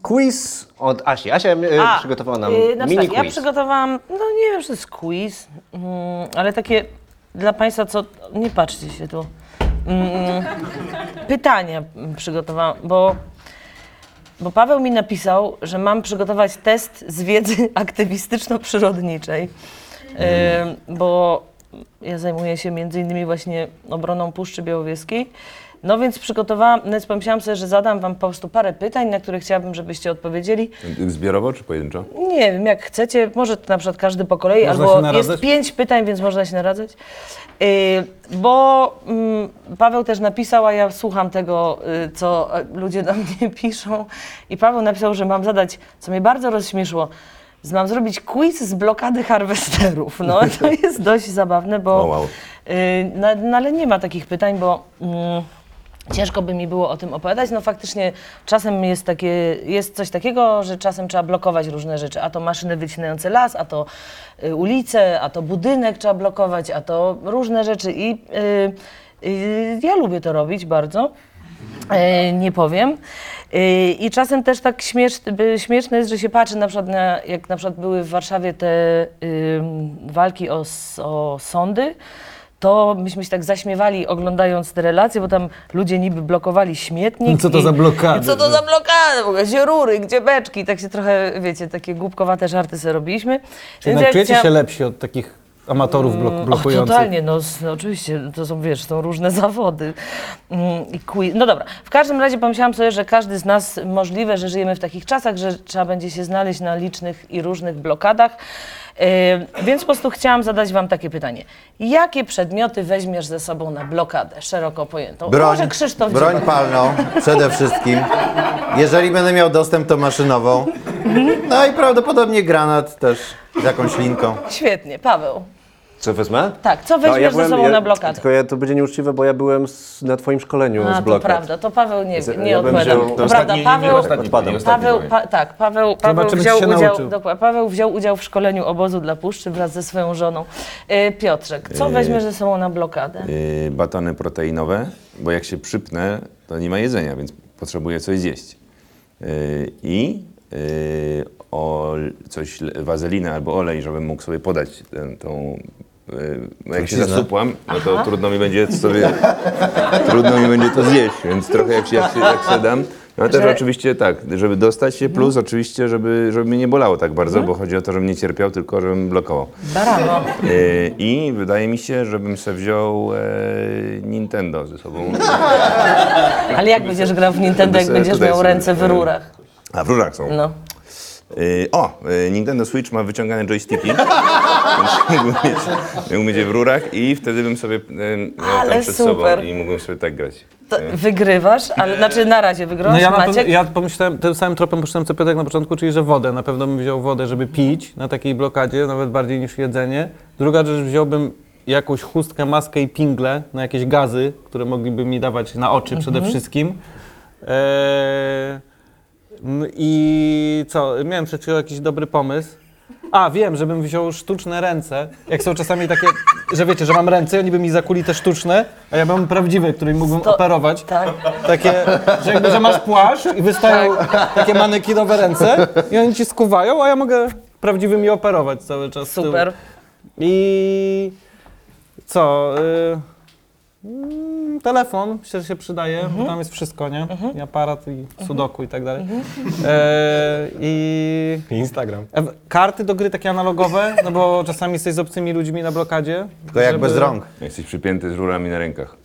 Quiz od Asi. Asia e, A, przygotowała nam yy, znaczy mini tak, ja quiz. przygotowałam, no nie wiem, czy to jest quiz, mm, ale takie dla Państwa, co... Nie patrzcie się tu. Mm, pytania przygotowałam, bo, bo Paweł mi napisał, że mam przygotować test z wiedzy aktywistyczno-przyrodniczej, Yy, bo ja zajmuję się między innymi właśnie obroną Puszczy Białowieskiej. No więc przygotowałam, no więc pomyślałam sobie, że zadam Wam po prostu parę pytań, na które chciałabym, żebyście odpowiedzieli. Zbiorowo czy pojedynczo? Nie wiem, jak chcecie, może to na przykład każdy po kolei, Można się albo naradzać? jest pięć pytań, więc można się naradzać. Yy, bo mm, Paweł też napisał, a ja słucham tego, y, co e, ludzie do mnie piszą. I Paweł napisał, że mam zadać, co mnie bardzo rozśmieszyło, z- mam zrobić quiz z blokady harwesterów. No to jest dość zabawne, bo... O, wow. Yy, no, no ale nie ma takich pytań, bo mm, ciężko by mi było o tym opowiadać. No faktycznie czasem jest, takie, jest coś takiego, że czasem trzeba blokować różne rzeczy. A to maszyny wycinające las, a to y, ulice, a to budynek trzeba blokować, a to różne rzeczy. I y, y, ja lubię to robić bardzo. E, nie powiem. E, I czasem też tak śmiesz, by- śmieszne jest, że się patrzy na przykład na, jak na przykład były w Warszawie te ym, walki o, o sądy, to myśmy się tak zaśmiewali oglądając te relacje, bo tam ludzie niby blokowali śmietnik. Co to i- za blokady? Co to za blokady? W ogóle, Gdzie rury, gdzie beczki? I tak się trochę, wiecie, takie głupkowate żarty sobie robiliśmy. Czyli Więc jednak ja czujecie chciałam- się lepsi od takich amatorów blok, o, blokujących? totalnie, no, no oczywiście, to są, wiesz, są różne zawody. Mm, I quiz. No dobra, w każdym razie pomyślałam sobie, że każdy z nas, możliwe, że żyjemy w takich czasach, że trzeba będzie się znaleźć na licznych i różnych blokadach. Yy, więc po prostu chciałam zadać wam takie pytanie. Jakie przedmioty weźmiesz ze sobą na blokadę, szeroko pojętą? Broń, Może Krzysztof broń palną przede wszystkim. Jeżeli będę miał dostęp, to maszynową. No i prawdopodobnie granat też z jakąś linką. Świetnie, Paweł. Co wezmę? Tak, co weźmiesz ze sobą na blokadę? Tylko ja, to będzie nieuczciwe, bo ja byłem z, na twoim szkoleniu A, z to blokad. prawda, to Paweł nie, Ja nie bym odpowiada. wziął- To To prawda, Paweł, Odpadam. Paweł, pa, tak, Paweł, Paweł, wziął udział, Paweł wziął udział w szkoleniu obozu dla Puszczy wraz ze swoją żoną. E, Piotrek, co weźmiesz ze sobą na blokadę? Yy, batony proteinowe, bo jak się przypnę, to nie ma jedzenia, więc potrzebuję coś zjeść. Yy, I yy, ol, coś, wazelinę albo olej, żebym mógł sobie podać tę, tą... Yy, bo jak się zasupłam, no to trudno mi będzie sobie, trudno mi będzie to zjeść, więc trochę jak się, jak się, jak się dam. No też Że- oczywiście tak, żeby dostać się, plus oczywiście, żeby, żeby mnie nie bolało tak bardzo, bo chodzi o to, żebym nie cierpiał, tylko żebym blokował. Barano. Yy, I wydaje mi się, żebym sobie wziął e, Nintendo ze sobą. Ale jak będziesz grał w Nintendo, jak będziesz miał ręce w rurach? A w rurach są. No. Yy, o, yy, Nintendo Switch ma wyciągane joysticki. więc mógłbym je w rurach i wtedy bym sobie yy, Ale tam przed super. sobą i mógłbym sobie tak grać. To wygrywasz, ale znaczy na razie wygrywasz, No ja, na Maciek? pewno, ja pomyślałem, tym samym tropem poszedłem co Piotrek na początku, czyli że wodę. Na pewno bym wziął wodę, żeby pić na takiej blokadzie, nawet bardziej niż jedzenie. Druga rzecz, wziąłbym jakąś chustkę, maskę i pingle na jakieś gazy, które mogliby mi dawać na oczy przede wszystkim. Eee, I co, miałem przed chwilą jakiś dobry pomysł. A, wiem, żebym wziął sztuczne ręce. Jak są czasami takie, że wiecie, że mam ręce, oni by mi zakuli te sztuczne, a ja mam prawdziwe, którymi mógłbym To- operować. Tak. Takie, że jakby, że masz płaszcz i wystają takie manekinowe ręce i oni ci skuwają, a ja mogę prawdziwymi operować cały czas. z tyłu. Super. I co? Y, telefon myślę, że się przydaje, bo tam jest wszystko, nie? I aparat, i sudoku i tak dalej. E, I Instagram. e, karty do gry takie analogowe, no bo czasami jesteś z obcymi ludźmi na blokadzie. Tylko jak żeby- bez rąk. Jesteś przypięty z rurami na rękach.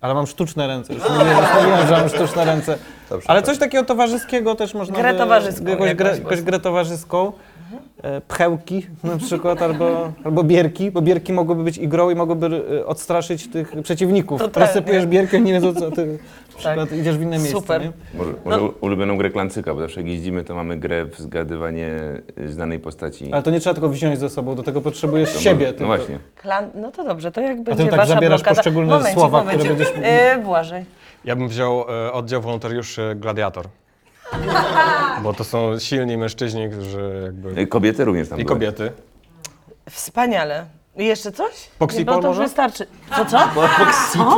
Ale mam sztuczne ręce. Już mówiłem, już mówiłem, że mam sztuczne ręce. Dobrze, Ale coś takiego towarzyskiego też można Grę by- towarzyską Jakąś grę, jakąś jakąś grę towarzyską. E, Pchełki na przykład, albo, albo bierki, bo bierki mogłyby być igrą i mogłyby e, odstraszyć tych przeciwników. Totalnie. Rozsypujesz bierki, oni nie wiedzą co ty, przykład idziesz w inne miejsce. Super. Nie? Może, może ulubioną grę klancyka, bo zawsze jak jeździmy, to mamy grę w zgadywanie y, znanej postaci. Ale to nie trzeba tylko wziąć ze sobą, do tego potrzebujesz siebie. No tylko. właśnie. Klan, no to dobrze, to jak będzie tak wasza zabierasz blokada... poszczególne momencik, słowa, momencik. które będziesz- E, Błażej. Ja bym wziął e, oddział wolontariuszy Gladiator. Bo to są silni mężczyźni, którzy jakby... Y, Kobiety również tam I były. kobiety. Wspaniale. I jeszcze coś? Nie, bo to może? wystarczy. Co, co?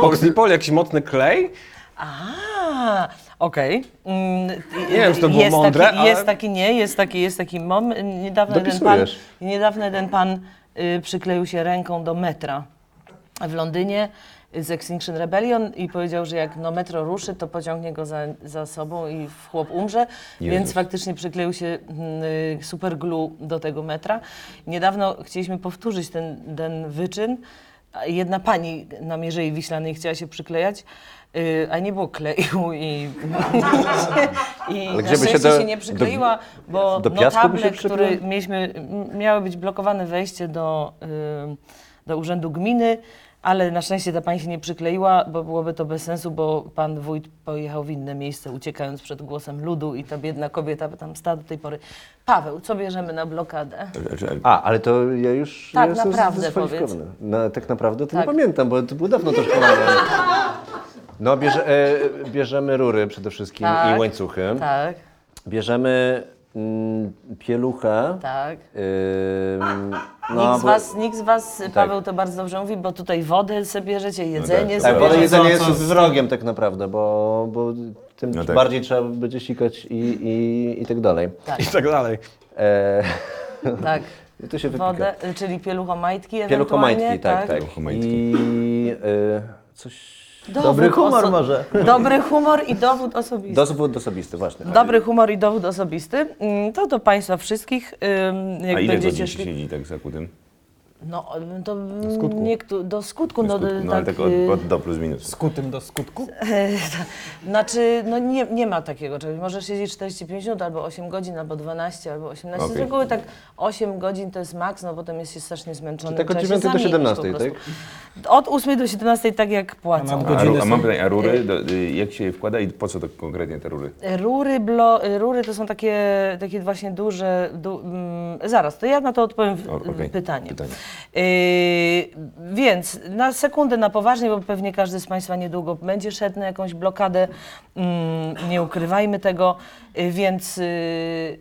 Poxipol, jakiś mocny klej? A, okej. Mm, Nie wiem, czy to było jest mądre, taki, ale- Jest taki, nie, jest taki, jest taki mom. Niedawno jeden pan, Dopisujesz. niedawno jeden pan y, przykleił się ręką do metra w Londynie z Extinction Rebellion i powiedział, że jak no metro ruszy, to pociągnie go za, za sobą i chłop umrze, więc faktycznie przykleił się mm, y, super glue do tego metra. Niedawno chcieliśmy powtórzyć ten, ten wyczyn, jedna pani na Mierzei Wiślanej chciała się przyklejać, y, a nie było kleju i, i Ale na się do- się nie przykleiła, bo do by się notable, który mieliśmy, m- miało być blokowane wejście do, y, do urzędu gminy, ale na szczęście ta pani się nie przykleiła, bo byłoby to bez sensu, bo pan wójt pojechał w inne miejsce, uciekając przed głosem ludu i ta biedna kobieta by tam stała do tej pory. Paweł, co bierzemy na blokadę? A, ale to ja już Tak, jestem naprawdę zdyskwalifikowany. No, tak naprawdę to Tak. nie pamiętam, bo to było dawno to szkolenie. No, bierze, e, bierzemy rury przede wszystkim Tak. i łańcuchy. Tak, Bierzemy pieluchę. tak. Ym, nikt, z bo- was, nikt z was, Paweł to bardzo dobrze mówi, bo tutaj wodę sobie bierzecie, jedzenie tak. Tak, sobie woda i jedzenie jest wrogiem tak naprawdę, bo, bo tym No tak. bardziej trzeba będzie sikać i, i, i tak dalej. I tak dalej. E, Tak. i to się wypika. Wodę, y, czyli pieluchomajtki Pieluchomajtki, ewentualnie, tak, tak. Pieluchomajtki. I e, coś... Dowód Dobry humor oso- może. Dobry humor i dowód osobisty. Dowód osobisty, właśnie. Dobry humor i dowód osobisty. Mm, To do Państwa wszystkich. ym, Jak A ile będziecie godzin się szli. siedzi tak za kutym? No, to do skutku. Niektó- do skutku. Do No, skutku, do- no ale tak, tak od, y, od do plus minus. Skutym do skutku. Znaczy, no nie, nie ma takiego czegoś. Możesz siedzieć 45 minut, albo 8 godzin, albo 12, albo 18. Z Okej. reguły tak 8 godzin to jest maks, no potem jest się strasznie zmęczony. tak od trzeba się 9 do zamienić 17, po prostu. tak? Od 8 do 17 tak jak płacą. mam A, ru, a są- mam pytanie, a rury, do, y, jak się je wkłada i po co to konkretnie te rury? Rury, blo, rury to są takie, takie właśnie duże. Du, mm, zaraz, to ja na to odpowiem w, O, okej. pytanie. Pytanie. Yy, więc na sekundę na poważnie, bo pewnie każdy z Państwa niedługo będzie szedł na jakąś blokadę. Mm, nie ukrywajmy tego. Yy, więc yy,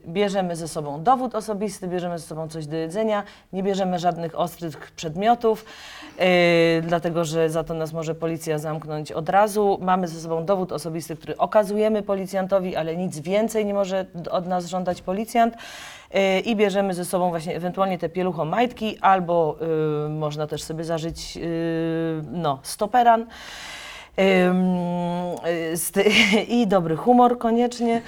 bierzemy ze sobą dowód osobisty, bierzemy ze sobą coś do jedzenia, nie bierzemy żadnych ostrych przedmiotów, dlatego że za to nas może policja zamknąć od razu. Mamy ze sobą dowód osobisty, który okazujemy policjantowi, ale nic więcej nie może od nas żądać policjant. Yy, I bierzemy ze sobą właśnie ewentualnie te pieluchomajtki, albo yy, można też sobie zażyć yy, no, stoperan. Y, I dobry humor koniecznie.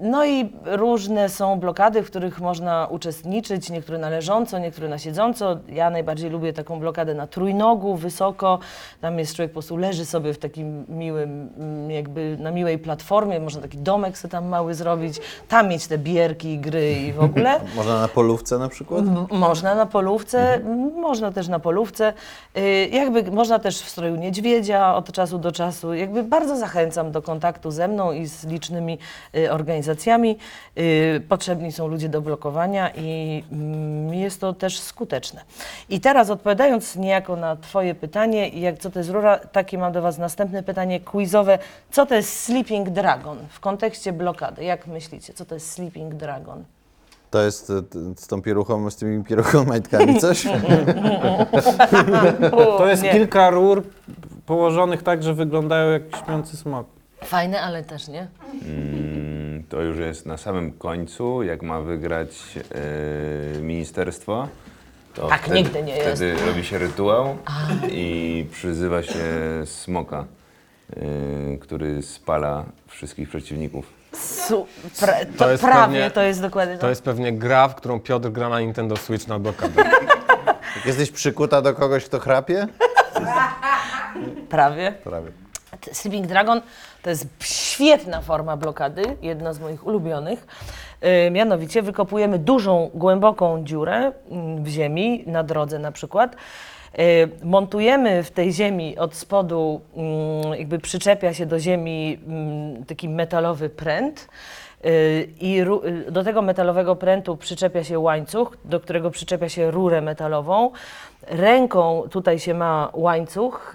No i różne są blokady, w których można uczestniczyć, niektóre na leżąco, niektóre na siedząco. Ja najbardziej lubię taką blokadę na trójnogu, wysoko. Tam jest człowiek po prostu leży sobie w takim miłym, mm, jakby na miłej platformie, można taki domek sobie tam mały zrobić, tam mieć te bierki, gry i w ogóle. Można na polówce na przykład? Można na polówce, m, można też na polówce. Y, Jakby można też w stroju niedźwiedzia od czasu do czasu. Jakby bardzo zachęcam do kontaktu ze mną i z licznymi y, organizacjami. Y, Potrzebni są ludzie do blokowania i mm, jest to też skuteczne. I teraz odpowiadając niejako na Twoje pytanie, jak co to jest rura, takie mam do Was następne pytanie quizowe. Co to jest Sleeping Dragon w kontekście blokady? Jak myślicie, co to jest Sleeping Dragon? To jest e, z tą pieruchą, z tymi pieruchomajtkami coś? To jest Nie. kilka rur położonych tak, że wyglądają jak śpiący smok. Fajne, ale też nie. Mm, to już jest na samym końcu, jak ma wygrać e, ministerstwo. To Tak nigdy nie jest. Wtedy robi się rytuał i przyzywa się smoka, e, który spala wszystkich przeciwników. Su, pra, to, To jest prawie pewnie- to jest dokładnie To jest pewnie gra, w którą Piotr gra na Nintendo Switch na blokadę. Jesteś przykuta do kogoś, kto chrapie? Prawie. Prawie. Sleeping Dragon to jest świetna forma blokady, jedna z moich ulubionych. Yy, mianowicie wykopujemy dużą, głęboką dziurę mm, w ziemi, na drodze na przykład. Yy, montujemy w tej ziemi od spodu, mm, jakby przyczepia się do ziemi mm, taki metalowy pręt. Yy, I yy, do tego metalowego prętu przyczepia się łańcuch, do którego przyczepia się rurę metalową. Ręką tutaj się ma łańcuch,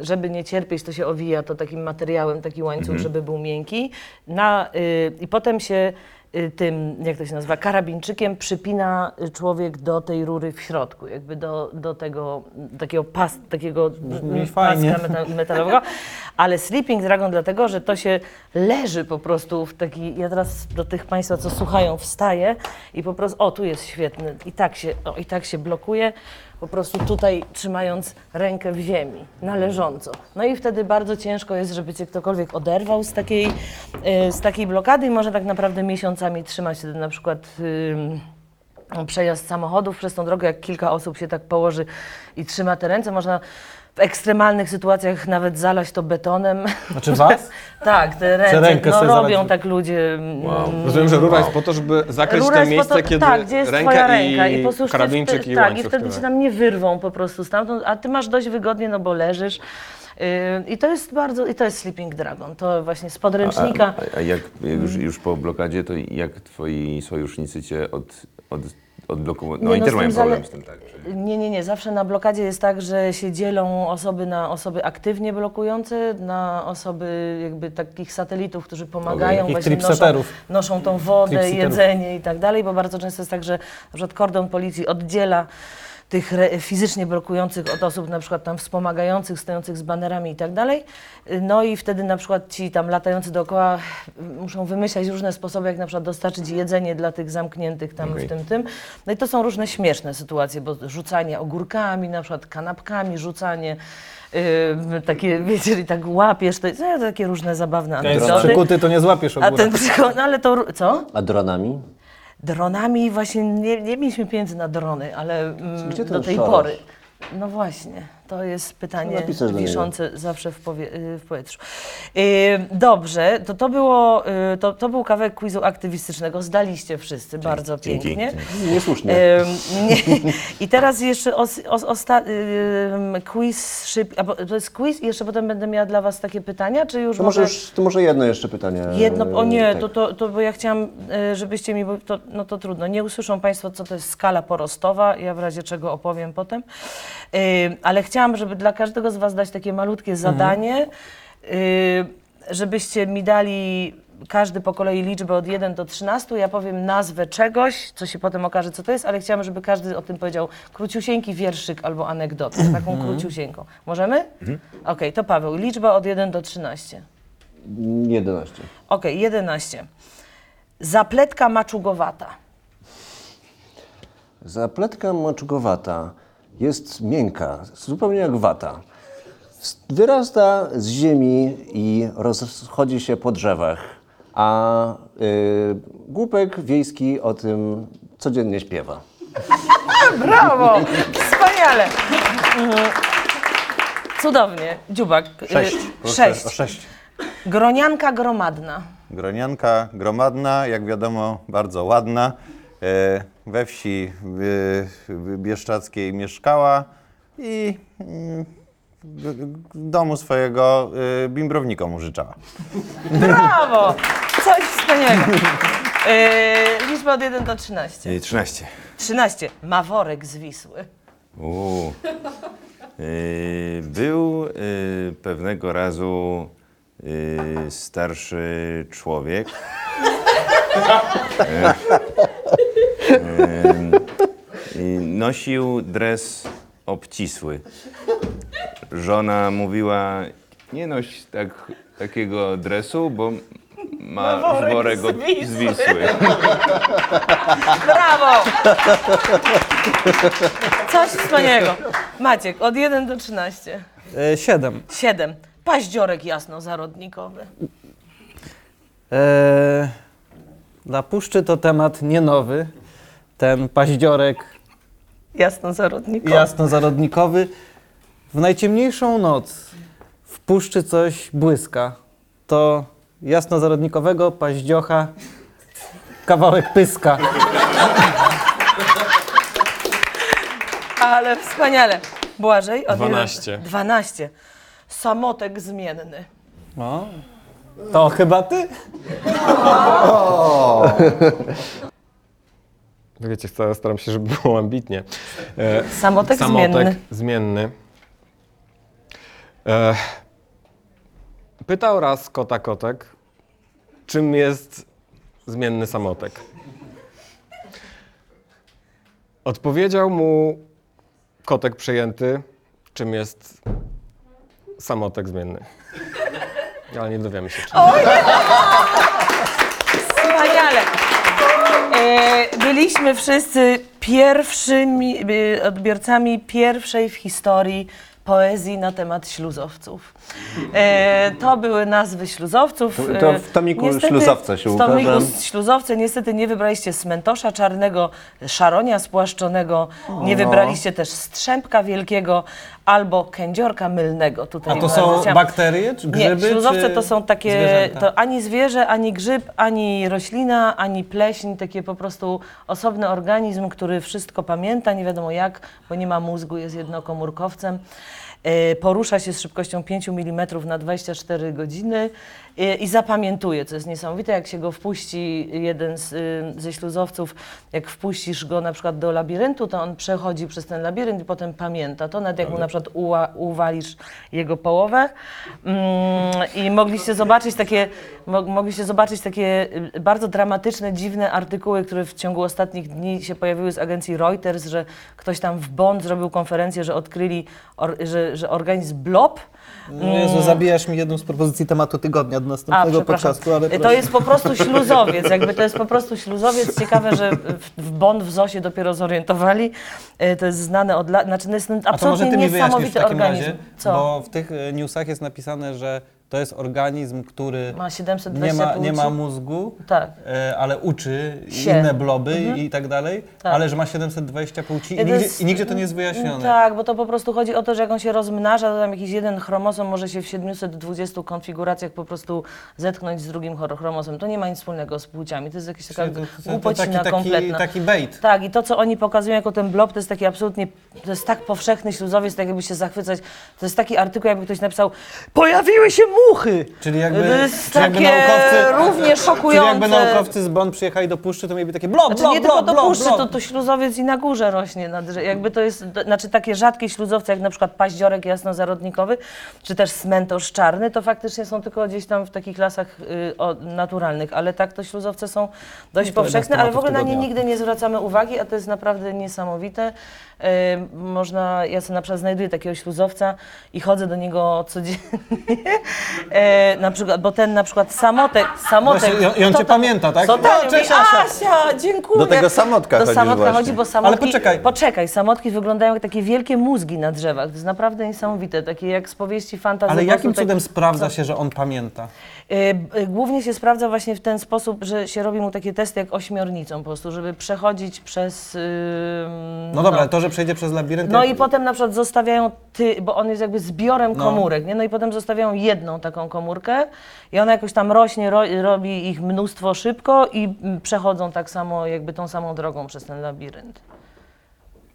żeby nie cierpieć, to się owija to takim materiałem, taki łańcuch, żeby był miękki. Na, I potem się tym, jak to się nazywa, karabinczykiem przypina y, człowiek do tej rury w środku, jakby do, do tego takiego pas, takiego mm, paska meta- metalowego. Ale Sleeping Dragon dlatego, że to się leży po prostu w taki, ja teraz do tych Państwa, co słuchają, wstaję i po prostu, o tu jest świetny, i tak się, o, i tak się blokuje, po prostu tutaj trzymając rękę w ziemi, na leżąco. No i wtedy bardzo ciężko jest, żeby Cię ktokolwiek oderwał z takiej, y, z takiej blokady i może tak naprawdę miesiącami trzymać wtedy na przykład... przejazd samochodów przez tą drogę, jak kilka osób się tak położy i trzyma te ręce, można w ekstremalnych sytuacjach nawet zalać to betonem. Znaczy was? tak, te ręce, rękę no sobie robią zalać- tak ludzie. mm, Rozumiem, że rura jest po to, żeby zakryć Rura jest po miejsce, to, kiedy tak, gdzie jest ręka, twoja ręka i, po prostu już karabinczyk i Tak, łańcuch. i wtedy tyle. cię tam nie wyrwą po prostu stamtąd, a ty masz dość wygodnie, no bo leżysz. Yy, I to jest bardzo, i to jest Sleeping Dragon, to właśnie z podręcznika. A, a jak, jak już, już po blokadzie, to jak twoi sojusznicy cię od, od, odblokowują? No Nie, i no też z mają problem z tym, tak? Czyli- Nie, nie, nie. Zawsze na blokadzie jest tak, że się dzielą osoby na osoby aktywnie blokujące, na osoby jakby takich satelitów, którzy pomagają, Takich właśnie noszą, noszą tą wodę, jedzenie i tak dalej, bo bardzo często jest tak, że przykład kordon policji oddziela tych re, fizycznie blokujących od osób na przykład tam wspomagających, stojących z banerami i tak dalej. No i wtedy na przykład ci tam latający dookoła muszą wymyślać różne sposoby, jak na przykład dostarczyć jedzenie dla tych zamkniętych tam Okej. w tym tym. No i to są różne śmieszne sytuacje, bo rzucanie ogórkami, na przykład kanapkami, rzucanie yy, takie, wiecie, i tak łapiesz, to no, takie różne zabawne anegdoty. przykuty, to nie złapiesz A ogóra. ten przykład, no ale to, co? A dronami? Dronami właśnie nie, nie mieliśmy pieniędzy na drony, ale mm, Gdzie do tej szarasz? pory. No właśnie, to jest pytanie do niego. wiszące zawsze w, powie, y, w powietrzu. Yy, dobrze, to, to, było, y, to, to był kawałek quizu aktywistycznego. Zdaliście wszyscy bardzo dzięki, pięknie. Niesłusznie. Ym, nie. I teraz jeszcze os, os, osta, ym, quiz szyb, a, bo- to jest quiz i jeszcze potem będę miała dla was takie pytania, czy już To może, już, to może jedno jeszcze pytanie. Jedno, o nie, tak. to, to, to bo ja chciałam, żebyście mi, bo to, no to trudno, nie usłyszą Państwo, co to jest skala porostowa, ja w razie czego opowiem potem, ale chciałam, żeby dla każdego z Was dać takie malutkie zadanie, e, żebyście mi dali każdy po kolei liczbę od 1 do 13, ja powiem nazwę czegoś, co się potem okaże, co to jest, ale chciałam, żeby każdy o tym powiedział króciusieńki wierszyk albo anegdotę, taką króciusieńką. Możemy? Okej, to Paweł, liczba od 1 do 13. 11. Okej, 11. Zapletka maczugowata. Zapletka maczugowata jest miękka, zupełnie jak wata. Wyrasta z ziemi i rozchodzi się po drzewach, a y, głupek wiejski o tym codziennie śpiewa. Brawo! Wspaniale! Mhm. Cudownie. Dziubak. y, Sześć. Proszę, Sześć. O sześć. Gronianka gromadna. Gronianka gromadna, jak wiadomo, bardzo ładna. E, We wsi y, bieszczackiej mieszkała i mm, domu swojego y, bimbrownikom użyczała. Brawo! Coś wspaniałego. Liczba od 1 do 13. Y, 13. 13. Ma worek z Wisły. Uuu. Był pewnego razu starszy człowiek. E, Nosił dres obcisły. Żona mówiła, nie noś tak, takiego dresu, bo ma worek worek z od- Wisły. z Wisły. Brawo! Coś wspaniałego. Maciek, od 1 do 13. E, siedem. 7. Paździorek jasnozarodnikowy. E, dla puszczy to temat nie nowy. Ten paździorek Jasnozarodnikowy. jasnozarodnikowy. W najciemniejszą noc puszczy coś błyska. To jasnozarodnikowego paździocha kawałek pyska. Ale wspaniale. Błażej? Od 12. 12. Samotek zmienny. O, to chyba ty? Wiecie staram się, żeby było ambitnie. E, Samotek, samotek zmienny. zmienny. E, pytał raz kota kotek, czym jest zmienny samotek. Odpowiedział mu kotek przejęty, czym jest samotek zmienny. Ale nie dowiemy się, czym. E, byliśmy wszyscy pierwszymi e, odbiorcami pierwszej w historii poezji na temat śluzowców. E, to były nazwy śluzowców. To- to E, w tomiku niestety- śluzowca się W tomiku ukaże. śluzowce niestety nie wybraliście smętosza czarnego, szaronia spłaszczonego, nie wybraliście też strzępka wielkiego albo kędziorka mylnego. Tutaj A to bardzo są chciałam- bakterie czy grzyby? nie, śluzowce czy to są takie, zwierzęta? to ani zwierzę, ani grzyb, ani roślina, ani pleśń, takie po prostu osobny organizm, który wszystko pamięta, nie wiadomo jak, bo nie ma mózgu, jest jednokomórkowcem. E, Porusza się z szybkością 5 mm na 24 godziny e, i zapamiętuje, co jest niesamowite, jak się go wpuści, jeden z, y, ze śluzowców, jak wpuścisz go na przykład do labiryntu, to on przechodzi przez ten labirynt i potem pamięta to, nawet jak mu na przykład uła, uwalisz jego połowę. Mm, I mogliście zobaczyć takie, mo, mogliście zobaczyć takie y, bardzo dramatyczne, dziwne artykuły, które w ciągu ostatnich dni się pojawiły z agencji Reuters, że ktoś tam w Bonn zrobił konferencję, że odkryli, or, że, że organizm blob Jezu, zabijasz mi jedną z propozycji tematu tygodnia do a, następnego przepraszam. podcastu, ale to proszę. jest po prostu śluzowiec, jakby to jest po prostu śluzowiec. Ciekawe, że w, Bonn w ZOSie dopiero zorientowali. E, To jest znane od lat, znaczy to jest A to może absolutnie ty mi wyjaśnisz w niesamowity takim organizm. razie, Co? bo w tych e, newsach jest napisane, że to jest organizm, który Ma 720 nie ma, nie ma mózgu, Tak. e, ale uczy Się. inne bloby i tak dalej, Tak. ale że ma 720 płci i To nigdzie, jest- i nigdzie to nie jest wyjaśnione. Tak, bo to po prostu chodzi o to, że jak on się rozmnaża, to tam jakiś jeden chromosom może się w 720 konfiguracjach po prostu zetknąć z drugim chor- chromosem. To nie ma nic wspólnego z płciami. To jest jakaś taka to głupocina taki, taki, kompletna. taki bait. Tak, i to, co oni pokazują jako ten blob, to jest taki absolutnie, to jest tak powszechny śluzowiec, tak jakby się zachwycać. To jest taki artykuł, jakby ktoś napisał, pojawiły się muchy! Czyli jakby, jest czyli jakby takie naukowcy, równie czyli szokujące. jakby naukowcy z Bonn przyjechali do puszczy, to mieliby takie blob, Znaczy nie blob, tylko do puszczy, blob. to, to śluzowiec i na górze rośnie. Na drze- jakby to jest, znaczy takie rzadkie śluzowce, jak na przykład paździorek jasnozarodnikowy, czy też smętosz czarny, to faktycznie są tylko gdzieś tam w takich lasach y, o, naturalnych, ale tak to śluzowce są dość No powszechne, ale w ogóle na nie nigdy nie zwracamy uwagi, a to jest naprawdę niesamowite. Y, można, ja sobie na przykład znajduję takiego śluzowca i chodzę do niego codziennie, e, na przykład, bo ten na przykład samotek, samotek. Właśnie, i on- i on kto cię to- pamięta, tak? Co No, cześć, Asia. Asia, dziękuję. Do tego samotka Do chodzisz samotka właśnie. chodzi, bo samotki... Ale poczekaj. Poczekaj, samotki wyglądają jak takie wielkie mózgi na drzewach. To jest naprawdę niesamowite, takie jak z powieści fantazji. Ale jakim tak- cudem sprawdza się, że on pamięta? Y, y, Głównie się sprawdza właśnie w ten sposób, że się robi mu takie testy jak ośmiornicą po prostu, żeby przechodzić przez... No dobra, ale to, że przejdzie przez labirynt... no i potem na przykład zostawiają, ty, bo on jest jakby zbiorem No. komórek, nie? No i potem zostawiają jedną taką komórkę i ona jakoś tam rośnie, ro, robi ich mnóstwo szybko i mm, przechodzą tak samo, jakby tą samą drogą przez ten labirynt.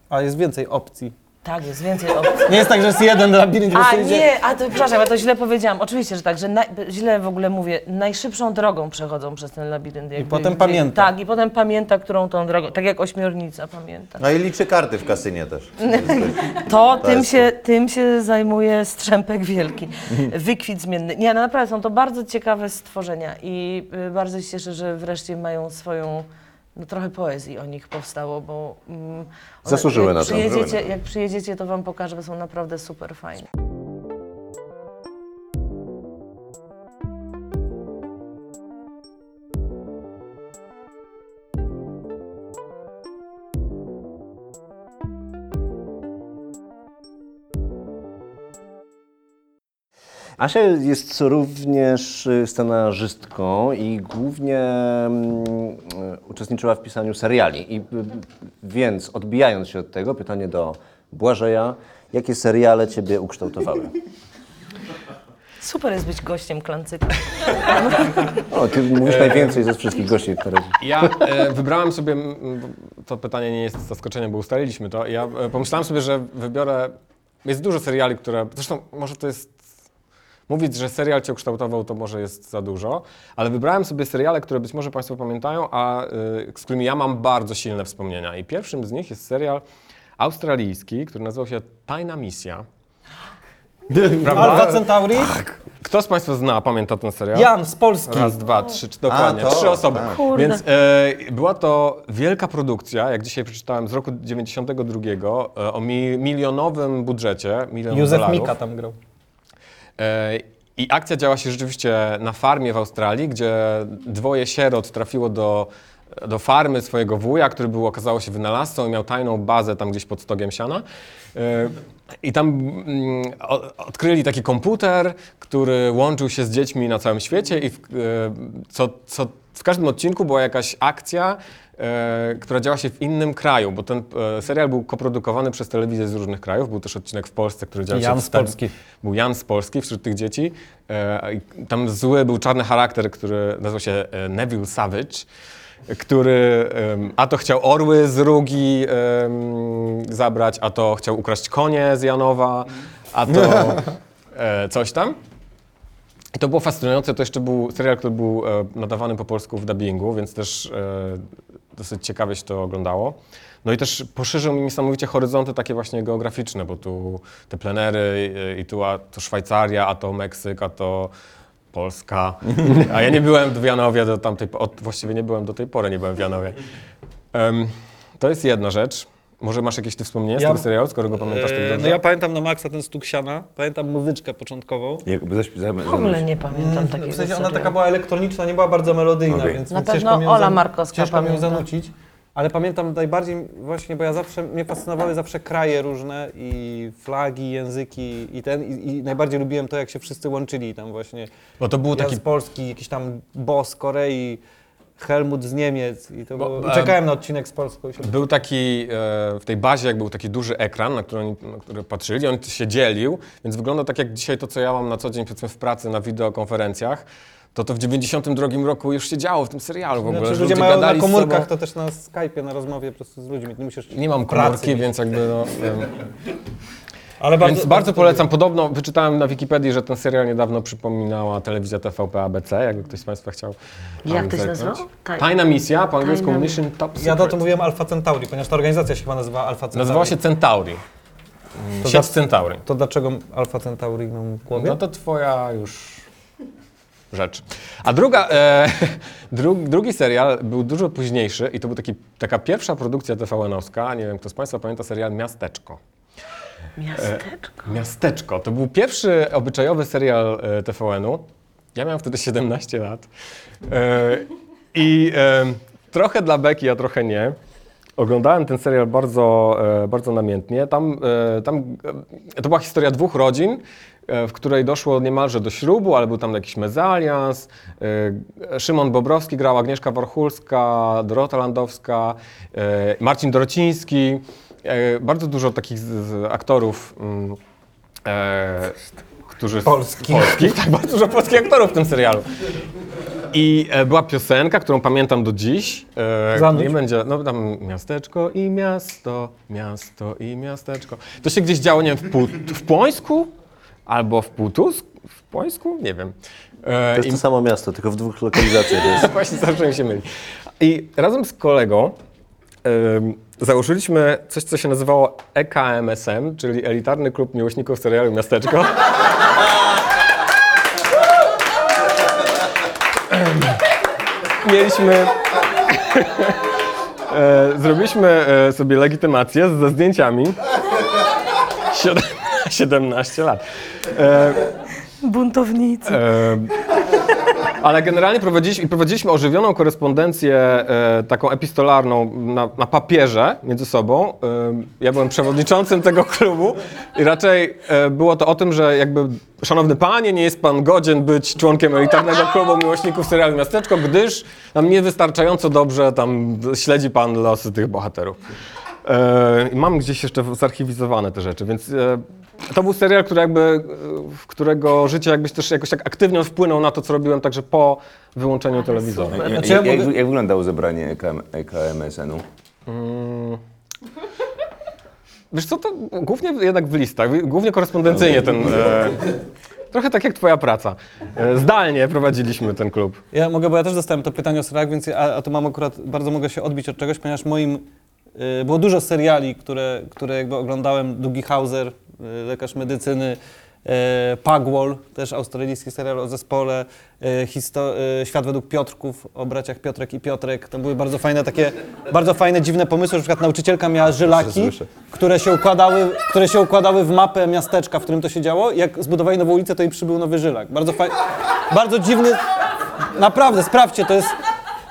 A jest więcej opcji. Tak, jest więcej opcji. Nie jest tak, że jest jeden labirynt, po A prostu idzie... nie, a to przepraszam, ja to źle powiedziałam. Oczywiście, że tak, że naj, źle w ogóle mówię. Najszybszą drogą przechodzą przez ten labirynt. jakby potem pamięta. Tak, i potem pamięta, którą tą drogą, tak jak ośmiornica pamięta. No i liczy karty w kasynie też. To, tym, jest się, tym się zajmuje Strzępek Wielki. Wykwit zmienny. Nie, no naprawdę są to bardzo ciekawe stworzenia i y, bardzo się cieszę, że wreszcie mają swoją, no trochę poezji o nich powstało, bo mm, one- Zasłużyły jak na to. Przyjedziecie, jak przyjedziecie, to wam pokażę, bo są naprawdę super fajne. Asia jest również y, scenarzystką i głównie mm, y, uczestniczyła w pisaniu seriali. I, y, więc odbijając się od tego, pytanie do Błażeja, jakie seriale Ciebie ukształtowały? Super jest być gościem klancyka. O, ty mówisz najwięcej ze wszystkich gości razie. Ja e, wybrałem sobie, to pytanie nie jest zaskoczeniem, bo ustaliliśmy to. Ja e, pomyślałem sobie, że wybiorę, jest dużo seriali, które, zresztą może to jest, mówić, że serial cię ukształtował, to może jest za dużo, ale wybrałem sobie seriale, które być może Państwo pamiętają, a e, z którymi ja mam bardzo silne wspomnienia. I pierwszym z nich jest serial australijski, który nazywał się Tajna Misja. Alfa Centauri? Kto z Państwa zna, pamięta ten serial? Jan z Polski. Raz, dwa, trzy, czy- dokładnie, A, to, trzy osoby. tak. Kurde. Więc e, była to wielka produkcja, jak dzisiaj przeczytałem, z roku 92 e, o mi, milionowym budżecie, milion Józef dolarów. Mika tam grał. E, I akcja działa się rzeczywiście na farmie w Australii, gdzie dwoje sierot trafiło do, do farmy swojego wuja, który był, okazało się, wynalazcą i miał tajną bazę tam gdzieś pod stogiem siana. E, I tam mm, odkryli taki komputer, który łączył się z dziećmi na całym świecie i w, e, co, co, w każdym odcinku była jakaś akcja, która działa się w innym kraju, bo ten e, serial był koprodukowany przez telewizję z różnych krajów. Był też odcinek w Polsce, który dział się Jan z Polski. był Jan z Polski wśród tych dzieci. E, tam zły był czarny charakter, który nazywał się e, Neville Savage, który a to chciał orły z Rugi zabrać, a to chciał ukraść konie z Janowa, a to e, coś tam. I to było fascynujące. To jeszcze był serial, który był e, nadawany po polsku w dubbingu, więc też e, dosyć ciekawie się to oglądało. No i też poszerzył mi niesamowicie horyzonty takie właśnie geograficzne, bo tu te plenery e, i tu a to Szwajcaria, a to Meksyk, a to Polska. A ja nie byłem w Janowie do tamtej, po- od, właściwie nie byłem do tej pory, nie byłem w Janowie. To jest jedna rzecz. Może masz jakieś ty wspomnienia z Ja- tego serialu, skoro go pamiętasz tak E, dobrze? No ja pamiętam na maksa ten stuk siana, pamiętam muzyczkę początkową. Jakby W ogóle nie pamiętam takiego W sensie ona serialu. taka była elektroniczna, nie była bardzo melodyjna, Okej. więc, Na więc pewno ciężko mi ją Ola zanu- Markowska Ciężko mi ją pamięta. zanucić. Ale pamiętam najbardziej właśnie, bo ja zawsze, mnie fascynowały zawsze kraje różne i flagi, języki i ten, i, i najbardziej lubiłem to, jak się wszyscy łączyli tam właśnie. Bo to był Jan taki z Polski, jakiś tam boss z Korei, Helmut z Niemiec i to Bo, było... I czekałem na odcinek z Polską. Był taki, e, w tej bazie jak był taki duży ekran, na który, oni, na który patrzyli, on się dzielił, więc wygląda tak jak dzisiaj to, co ja mam na co dzień powiedzmy w pracy, na wideokonferencjach, to to w 92 roku już się działo w tym serialu w ogóle, Znaczy, ludzie ludzie mają na gadali z komórkach, sobą. to też na Skype'ie, na rozmowie po prostu z ludźmi. Nie, musisz Nie mam pracy komórki, mieć. więc jakby no. Ale Więc bardzo polecam. Podobno wyczytałem na Wikipedii, że ten serial niedawno przypominała telewizja TVP ABC, jakby ktoś z Państwa chciał. Jak to się nazywało? Taj- Tajna misja, po angielsku Tajna- Mission Top Secret. Ja to, to mówiłem Alpha Centauri, ponieważ ta organizacja się chyba nazywa Alpha Centauri. Nazywała się Centauri. To Sieć za- Centauri. To dlaczego Alpha Centauri mam w głowie? No to twoja już rzecz. A druga, e, dru, drugi serial był dużo późniejszy i to był taki, taka pierwsza produkcja TVN-owska, nie wiem kto z Państwa pamięta serial Miasteczko. Miasteczko. Miasteczko. To był pierwszy obyczajowy serial e, TVN-u. Ja miałem wtedy 17 lat. E, I e, trochę dla beki, a trochę nie. Oglądałem ten serial bardzo, e, bardzo namiętnie. Tam, e, tam e, to była historia dwóch rodzin, e, w której doszło niemalże do ślubu, ale był tam jakiś mezalians. E, Szymon Bobrowski grał, Agnieszka Warchulska, Dorota Landowska, e, Marcin Dorociński. E, bardzo dużo takich z, z aktorów, mm, e, którzy... Polskich. Polskich, tak, bardzo dużo polskich aktorów w tym serialu. I e, była piosenka, którą pamiętam do dziś. E, Zanuć. nie będzie, no tam miasteczko i miasto, miasto i miasteczko. To się gdzieś działo, nie wiem, w, Pu, w Płońsku albo w Putus, w Płońsku, nie wiem. E, To jest i- to samo miasto, tylko w dwóch lokalizacjach jest. Właśnie zawsze mi się myli. I razem z kolegą em, założyliśmy coś, co się nazywało EKMSM, czyli Elitarny Klub Miłośników Serialu Miasteczko. Mieliśmy... e, zrobiliśmy e, sobie legitymację ze zdjęciami. Siedem- 17 lat. E, Buntownicy. E, ale generalnie prowadziliśmy, prowadziliśmy ożywioną korespondencję e, taką epistolarną na, na papierze między sobą. E, ja byłem przewodniczącym tego klubu i raczej e, było to o tym, że jakby szanowny panie, nie jest pan godzien być członkiem elitarnego klubu miłośników serialu Miasteczko, gdyż tam niewystarczająco dobrze tam śledzi pan losy tych bohaterów. E, mam gdzieś jeszcze zarchiwizowane te rzeczy, więc e, to był serial, który jakby, e, w którego życie jakbyś też jakoś tak aktywnie wpłynął na to, co robiłem także po wyłączeniu telewizora. Jak, Znaczy ja jak, jak, mogę- jak wyglądało zebranie EKM, EKMSN-u? Wiesz co, to głównie jednak w listach, głównie korespondencyjnie ten... E, trochę tak jak twoja praca. E, zdalnie prowadziliśmy ten klub. Ja mogę, bo ja też dostałem to pytanie o serialach, więc ja, a to mam akurat, bardzo mogę się odbić od czegoś, ponieważ moim, y, było dużo seriali, które, które jakby oglądałem, Dougie Hauser, lekarz medycyny, y, Pugwall, też australijski serial o zespole, y, Świat według Piotrków, o braciach Piotrek i Piotrek, to były bardzo fajne takie, bardzo fajne, dziwne pomysły, na przykład nauczycielka miała żylaki, które się układały, które się układały w mapę miasteczka, w którym to się działo jak zbudowali nową ulicę, to jej przybył nowy żylak. Bardzo bardzo dziwny, Naprawdę, sprawdźcie, to jest,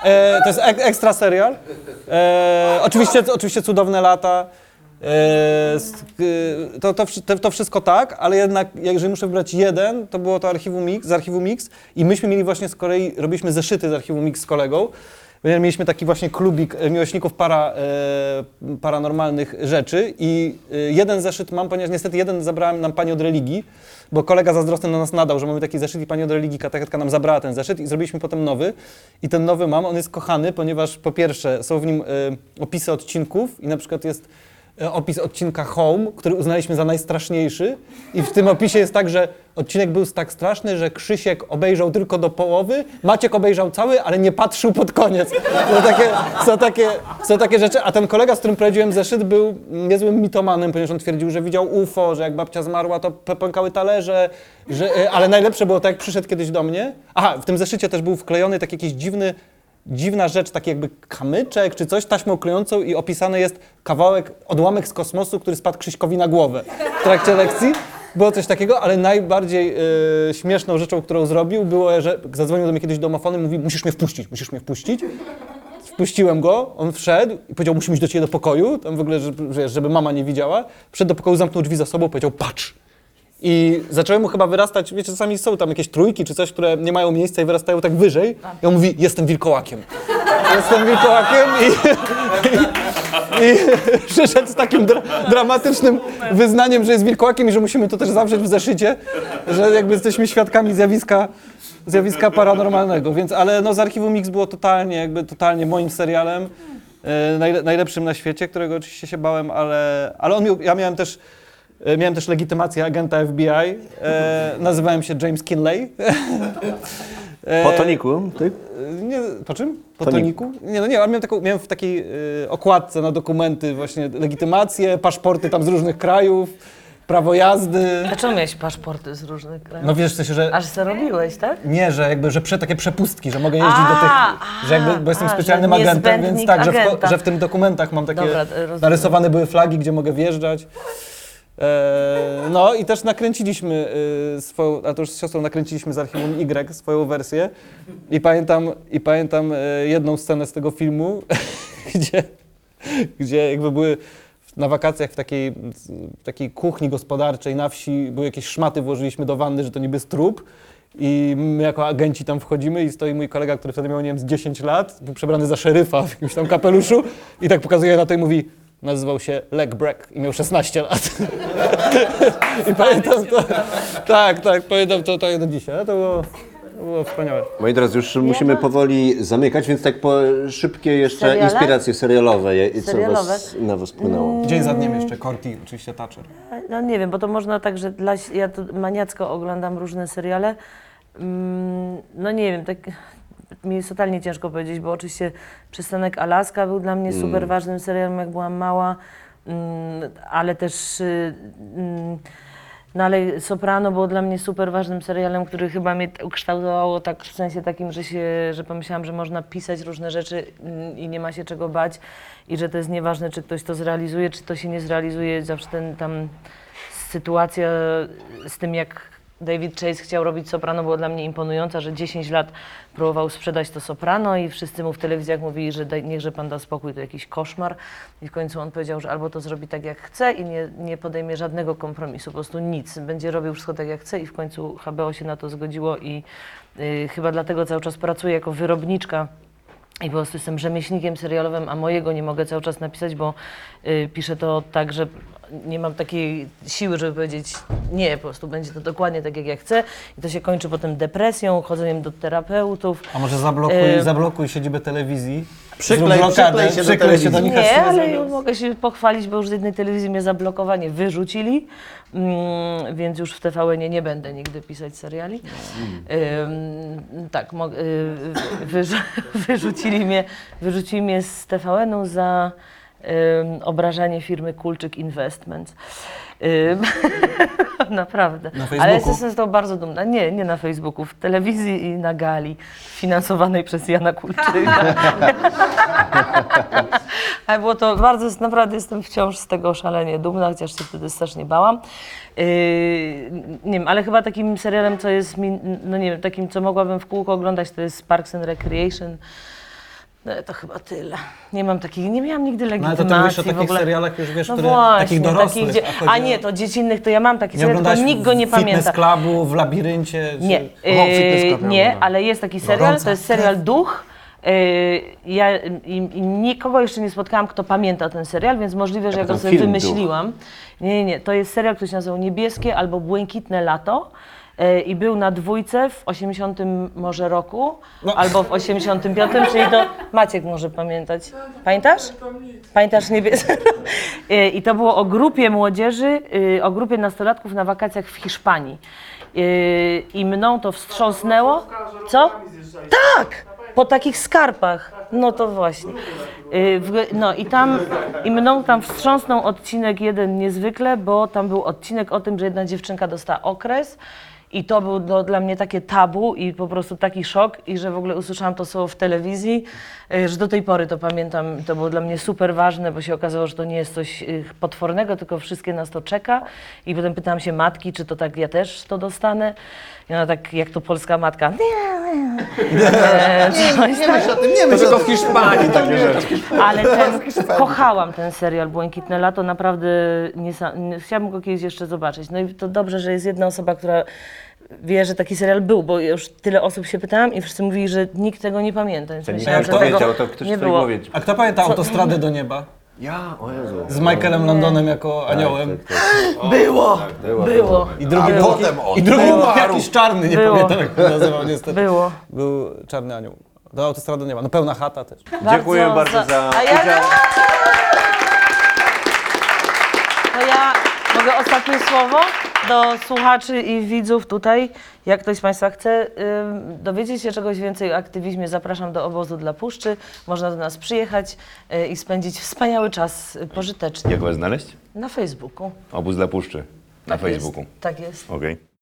e, to jest ek, ekstra serial. E, oczywiście, oczywiście cudowne lata. E, e, to, to, to, wszystko tak, ale jednak jeżeli muszę wybrać jeden, to było to archiwum Mix, z archiwum Mix i myśmy mieli właśnie z kolei, robiliśmy zeszyty z archiwum Mix z kolegą. Mieliśmy taki właśnie klubik e, miłośników para, paranormalnych rzeczy i jeden zeszyt mam, ponieważ niestety jeden zabrałem nam pani od religii, bo kolega zazdrosny na nas nadał, że mamy taki zeszyt i pani od religii, katechetka nam zabrała ten zeszyt i zrobiliśmy potem nowy. I ten nowy mam, on jest kochany, ponieważ po pierwsze są w nim opisy odcinków i na przykład jest opis odcinka Home, który uznaliśmy za najstraszniejszy i w tym opisie jest tak, że odcinek był tak straszny, że Krzysiek obejrzał tylko do połowy, Maciek obejrzał cały, ale nie patrzył pod koniec. Są takie, są takie, są takie rzeczy, a ten kolega, z którym prowadziłem zeszyt, był niezłym mitomanem, ponieważ on twierdził, że widział UFO, że jak babcia zmarła, to pękały talerze, że, e, ale najlepsze było tak, jak przyszedł kiedyś do mnie. Aha, w tym zeszycie też był wklejony taki jakiś dziwny, dziwna rzecz, taki jakby kamyczek czy coś, taśmą klejącą i opisany jest kawałek, odłamek z kosmosu, który spadł Krzyśkowi na głowę w trakcie lekcji. Było coś takiego, ale najbardziej e, śmieszną rzeczą, którą zrobił, było, że zadzwonił do mnie kiedyś domofonem i mówi, musisz mnie wpuścić, musisz mnie wpuścić. Wpuściłem go, on wszedł i powiedział, musimy iść do ciebie do pokoju, tam w ogóle, żeby, żeby mama nie widziała. Wszedł do pokoju, zamknął drzwi za sobą, powiedział, patrz. I zaczęły mu chyba wyrastać, wiecie, czasami są tam jakieś trójki czy coś, które nie mają miejsca i wyrastają tak wyżej. I on mówi, jestem wilkołakiem. Jestem wilkołakiem i, i, i przyszedł z takim dra dramatycznym wyznaniem, że jest wilkołakiem i że musimy to też zawrzeć w zeszycie, że jakby jesteśmy świadkami zjawiska, zjawiska paranormalnego. Więc, ale no z Archiwum Mix było totalnie, jakby totalnie moim serialem, e, najle najlepszym na świecie, którego oczywiście się bałem, ale, ale on ja miałem też Miałem też legitymację agenta FBI. E, nazywałem się James Kinley. E, Po toniku, ty? Nie, po czym? Po Toniku. toniku? Nie, no nie, ale miałem, taką, miałem w takiej e, okładce na dokumenty właśnie legitymacje, paszporty tam z różnych krajów, prawo jazdy. A czemu miałeś paszporty z różnych krajów? No wiesz, w sensie, że... Aż se robiłeś, tak? Nie, że jakby, że prze, takie przepustki, że mogę jeździć A, do tych, a, że jakby, bo jestem a, że specjalnym agentem, więc tak, że w, agenta. że w tym dokumentach mam takie, Dobra, rozumiem. narysowane były flagi, gdzie mogę wjeżdżać. E, no i też nakręciliśmy y, swoją, a to już z siostrą nakręciliśmy z Archiwum Y swoją wersję i pamiętam, i pamiętam e, jedną scenę z tego filmu, gdzie, gdzie jakby były na wakacjach w takiej, w takiej kuchni gospodarczej na wsi, były jakieś szmaty, włożyliśmy do wanny, że to niby trup. I my jako agenci tam wchodzimy i stoi mój kolega, który wtedy miał, nie wiem, z 10 lat, był przebrany za szeryfa w jakimś tam kapeluszu i tak pokazuje na to i mówi, nazywał się Leg Break i miał 16 lat. I pamiętam to, tak, tak, pamiętam to, to do dzisiaj, to było, to było wspaniałe. Moi drodzy, już musimy powoli zamykać, więc tak po szybkie jeszcze Seriale? inspiracje serialowe, je- co Serialowe? was, na was wpłynęło. Dzień za dniem jeszcze, Corti, oczywiście Thatcher. No nie wiem, bo to można tak, że dla, ja to maniacko oglądam różne seriale. Mm, No nie wiem, tak mi jest totalnie ciężko powiedzieć, bo oczywiście Przystanek Alaska był dla mnie super ważnym serialem, jak byłam mała, Mm, ale też y, mm, no ale Soprano było dla mnie super ważnym serialem, który chyba mnie ukształtowało tak w sensie takim, że się, że pomyślałam, że można pisać różne rzeczy mm, i nie ma się czego bać i że to jest nieważne, czy ktoś to zrealizuje, czy to się nie zrealizuje. Zawsze ten tam sytuacja z tym, jak David Chase chciał robić soprano, była dla mnie imponująca, że 10 lat próbował sprzedać to soprano i wszyscy mu w telewizjach mówili, że daj, niechże pan da spokój, to jakiś koszmar. I w końcu on powiedział, że albo to zrobi tak jak chce i nie, nie podejmie żadnego kompromisu, po prostu nic. Będzie robił wszystko tak jak chce i w końcu HBO się na to zgodziło i y, chyba dlatego cały czas pracuję jako wyrobniczka I po prostu jestem rzemieślnikiem serialowym, a mojego nie mogę cały czas napisać, bo y, piszę to tak, że nie mam takiej siły, żeby powiedzieć nie, po prostu będzie to dokładnie tak, jak ja chcę. I to się kończy potem depresją, chodzeniem do terapeutów. A może zablokuj, Ym. zablokuj siedzibę telewizji? Przyklej- Zrób blokadę, przyklej się do przyklej się do telewizji. Nie, ale zamiast- mogę się pochwalić, bo już z jednej telewizji mnie zablokowanie wyrzucili, mm, więc już w TVN nie będę nigdy pisać seriali. Ym, tak, y, wyrzu- wyrzucili, mnie, wyrzucili mnie z TVN-u za obrażanie firmy Kulczyk Investments. Naprawdę. Na Ale Facebooku? jestem z tego bardzo dumna. Nie, nie na Facebooku, w telewizji i na gali finansowanej przez Jana Kulczyka. Ale było to bardzo, naprawdę jestem wciąż z tego szalenie dumna, chociaż się wtedy strasznie bałam. Yy, nie wiem, ale chyba takim serialem, co jest mi, no nie wiem, takim, co mogłabym w kółko oglądać, to jest Parks and Recreation. No, to chyba tyle. Nie mam takich, nie miałam nigdy No ale legitymacji to ty mówisz o takich ogóle. serialach już, wiesz, no które, właśnie, takich dorosłych. gdzie, a o- nie, to dziecinnych, to ja mam taki Nie serial, tylko nikt go nie w Fitness pamięta. Clubu, w Labiryncie? Czy... Nie, O, Club ja nie, ale jest taki serial, Gorąca to jest serial Duch. Yy, ja i, i nikogo jeszcze nie spotkałam, kto pamięta ten serial, więc możliwe, że ja go sobie wymyśliłam. Nie, nie, nie, to jest serial, który się nazywał Niebieskie albo Błękitne Lato. I był na dwójce w 80 może roku, No. albo w 85, czyli to Maciek może pamiętać. Pamiętasz? Pamiętasz niebieskie? Yy, I to było o grupie młodzieży, yy, o grupie nastolatków na wakacjach w Hiszpanii. Yy, I mną to wstrząsnęło. Co? Tak! Po takich skarpach. No to właśnie. W- No i tam, i mną tam wstrząsnął odcinek jeden niezwykle, bo tam był odcinek o tym, że jedna dziewczynka dostała okres. I to był dla mnie takie tabu i po prostu taki szok, i że w ogóle usłyszałam to słowo w telewizji, y, że do tej pory to pamiętam. To było dla mnie super ważne, bo się okazało, że to nie jest coś y, potwornego, tylko wszystkie nas to czeka. I potem pytałam się matki, czy to tak ja też to dostanę. I ona tak, jak to polska matka. Nie, nie, nie. Nie myśl o tym, nie myśl o Tylko tym. w Hiszpanii takie rzeczy. Ale ten, kochałam ten serial Błękitne Lato, naprawdę niesa- nie, chciałabym go kiedyś jeszcze zobaczyć. No i to dobrze, że jest jedna osoba, która wie, że taki serial był, bo już tyle osób się pytałam i wszyscy mówili, że nikt tego nie pamięta. Więc Nikt myślałam, nie że tego powiedział, to ktoś nie twojej było. głowie. A kto pamięta Autostradę do Nieba? Ja, o Jezu. Z Michaelem Londonem jako aniołem. Było, było, I drugi A był, potem on i drugi był umarł. jakiś czarny, nie Było. pamiętam jak się nazywał niestety. było. Był czarny anioł. Do Autostrady do Nieba. No pełna chata też. Dziękuję bardzo za A ja, udział. To ja mogę ostatnie słowo do słuchaczy i widzów tutaj. Jak ktoś z Państwa chce ym, dowiedzieć się czegoś więcej o aktywizmie, zapraszam do obozu dla Puszczy. Można do nas przyjechać y, i spędzić wspaniały czas y, pożyteczny Jak was znaleźć? na Facebooku. Obóz dla Puszczy. Na Tak jest, Facebooku. Tak jest. Okej.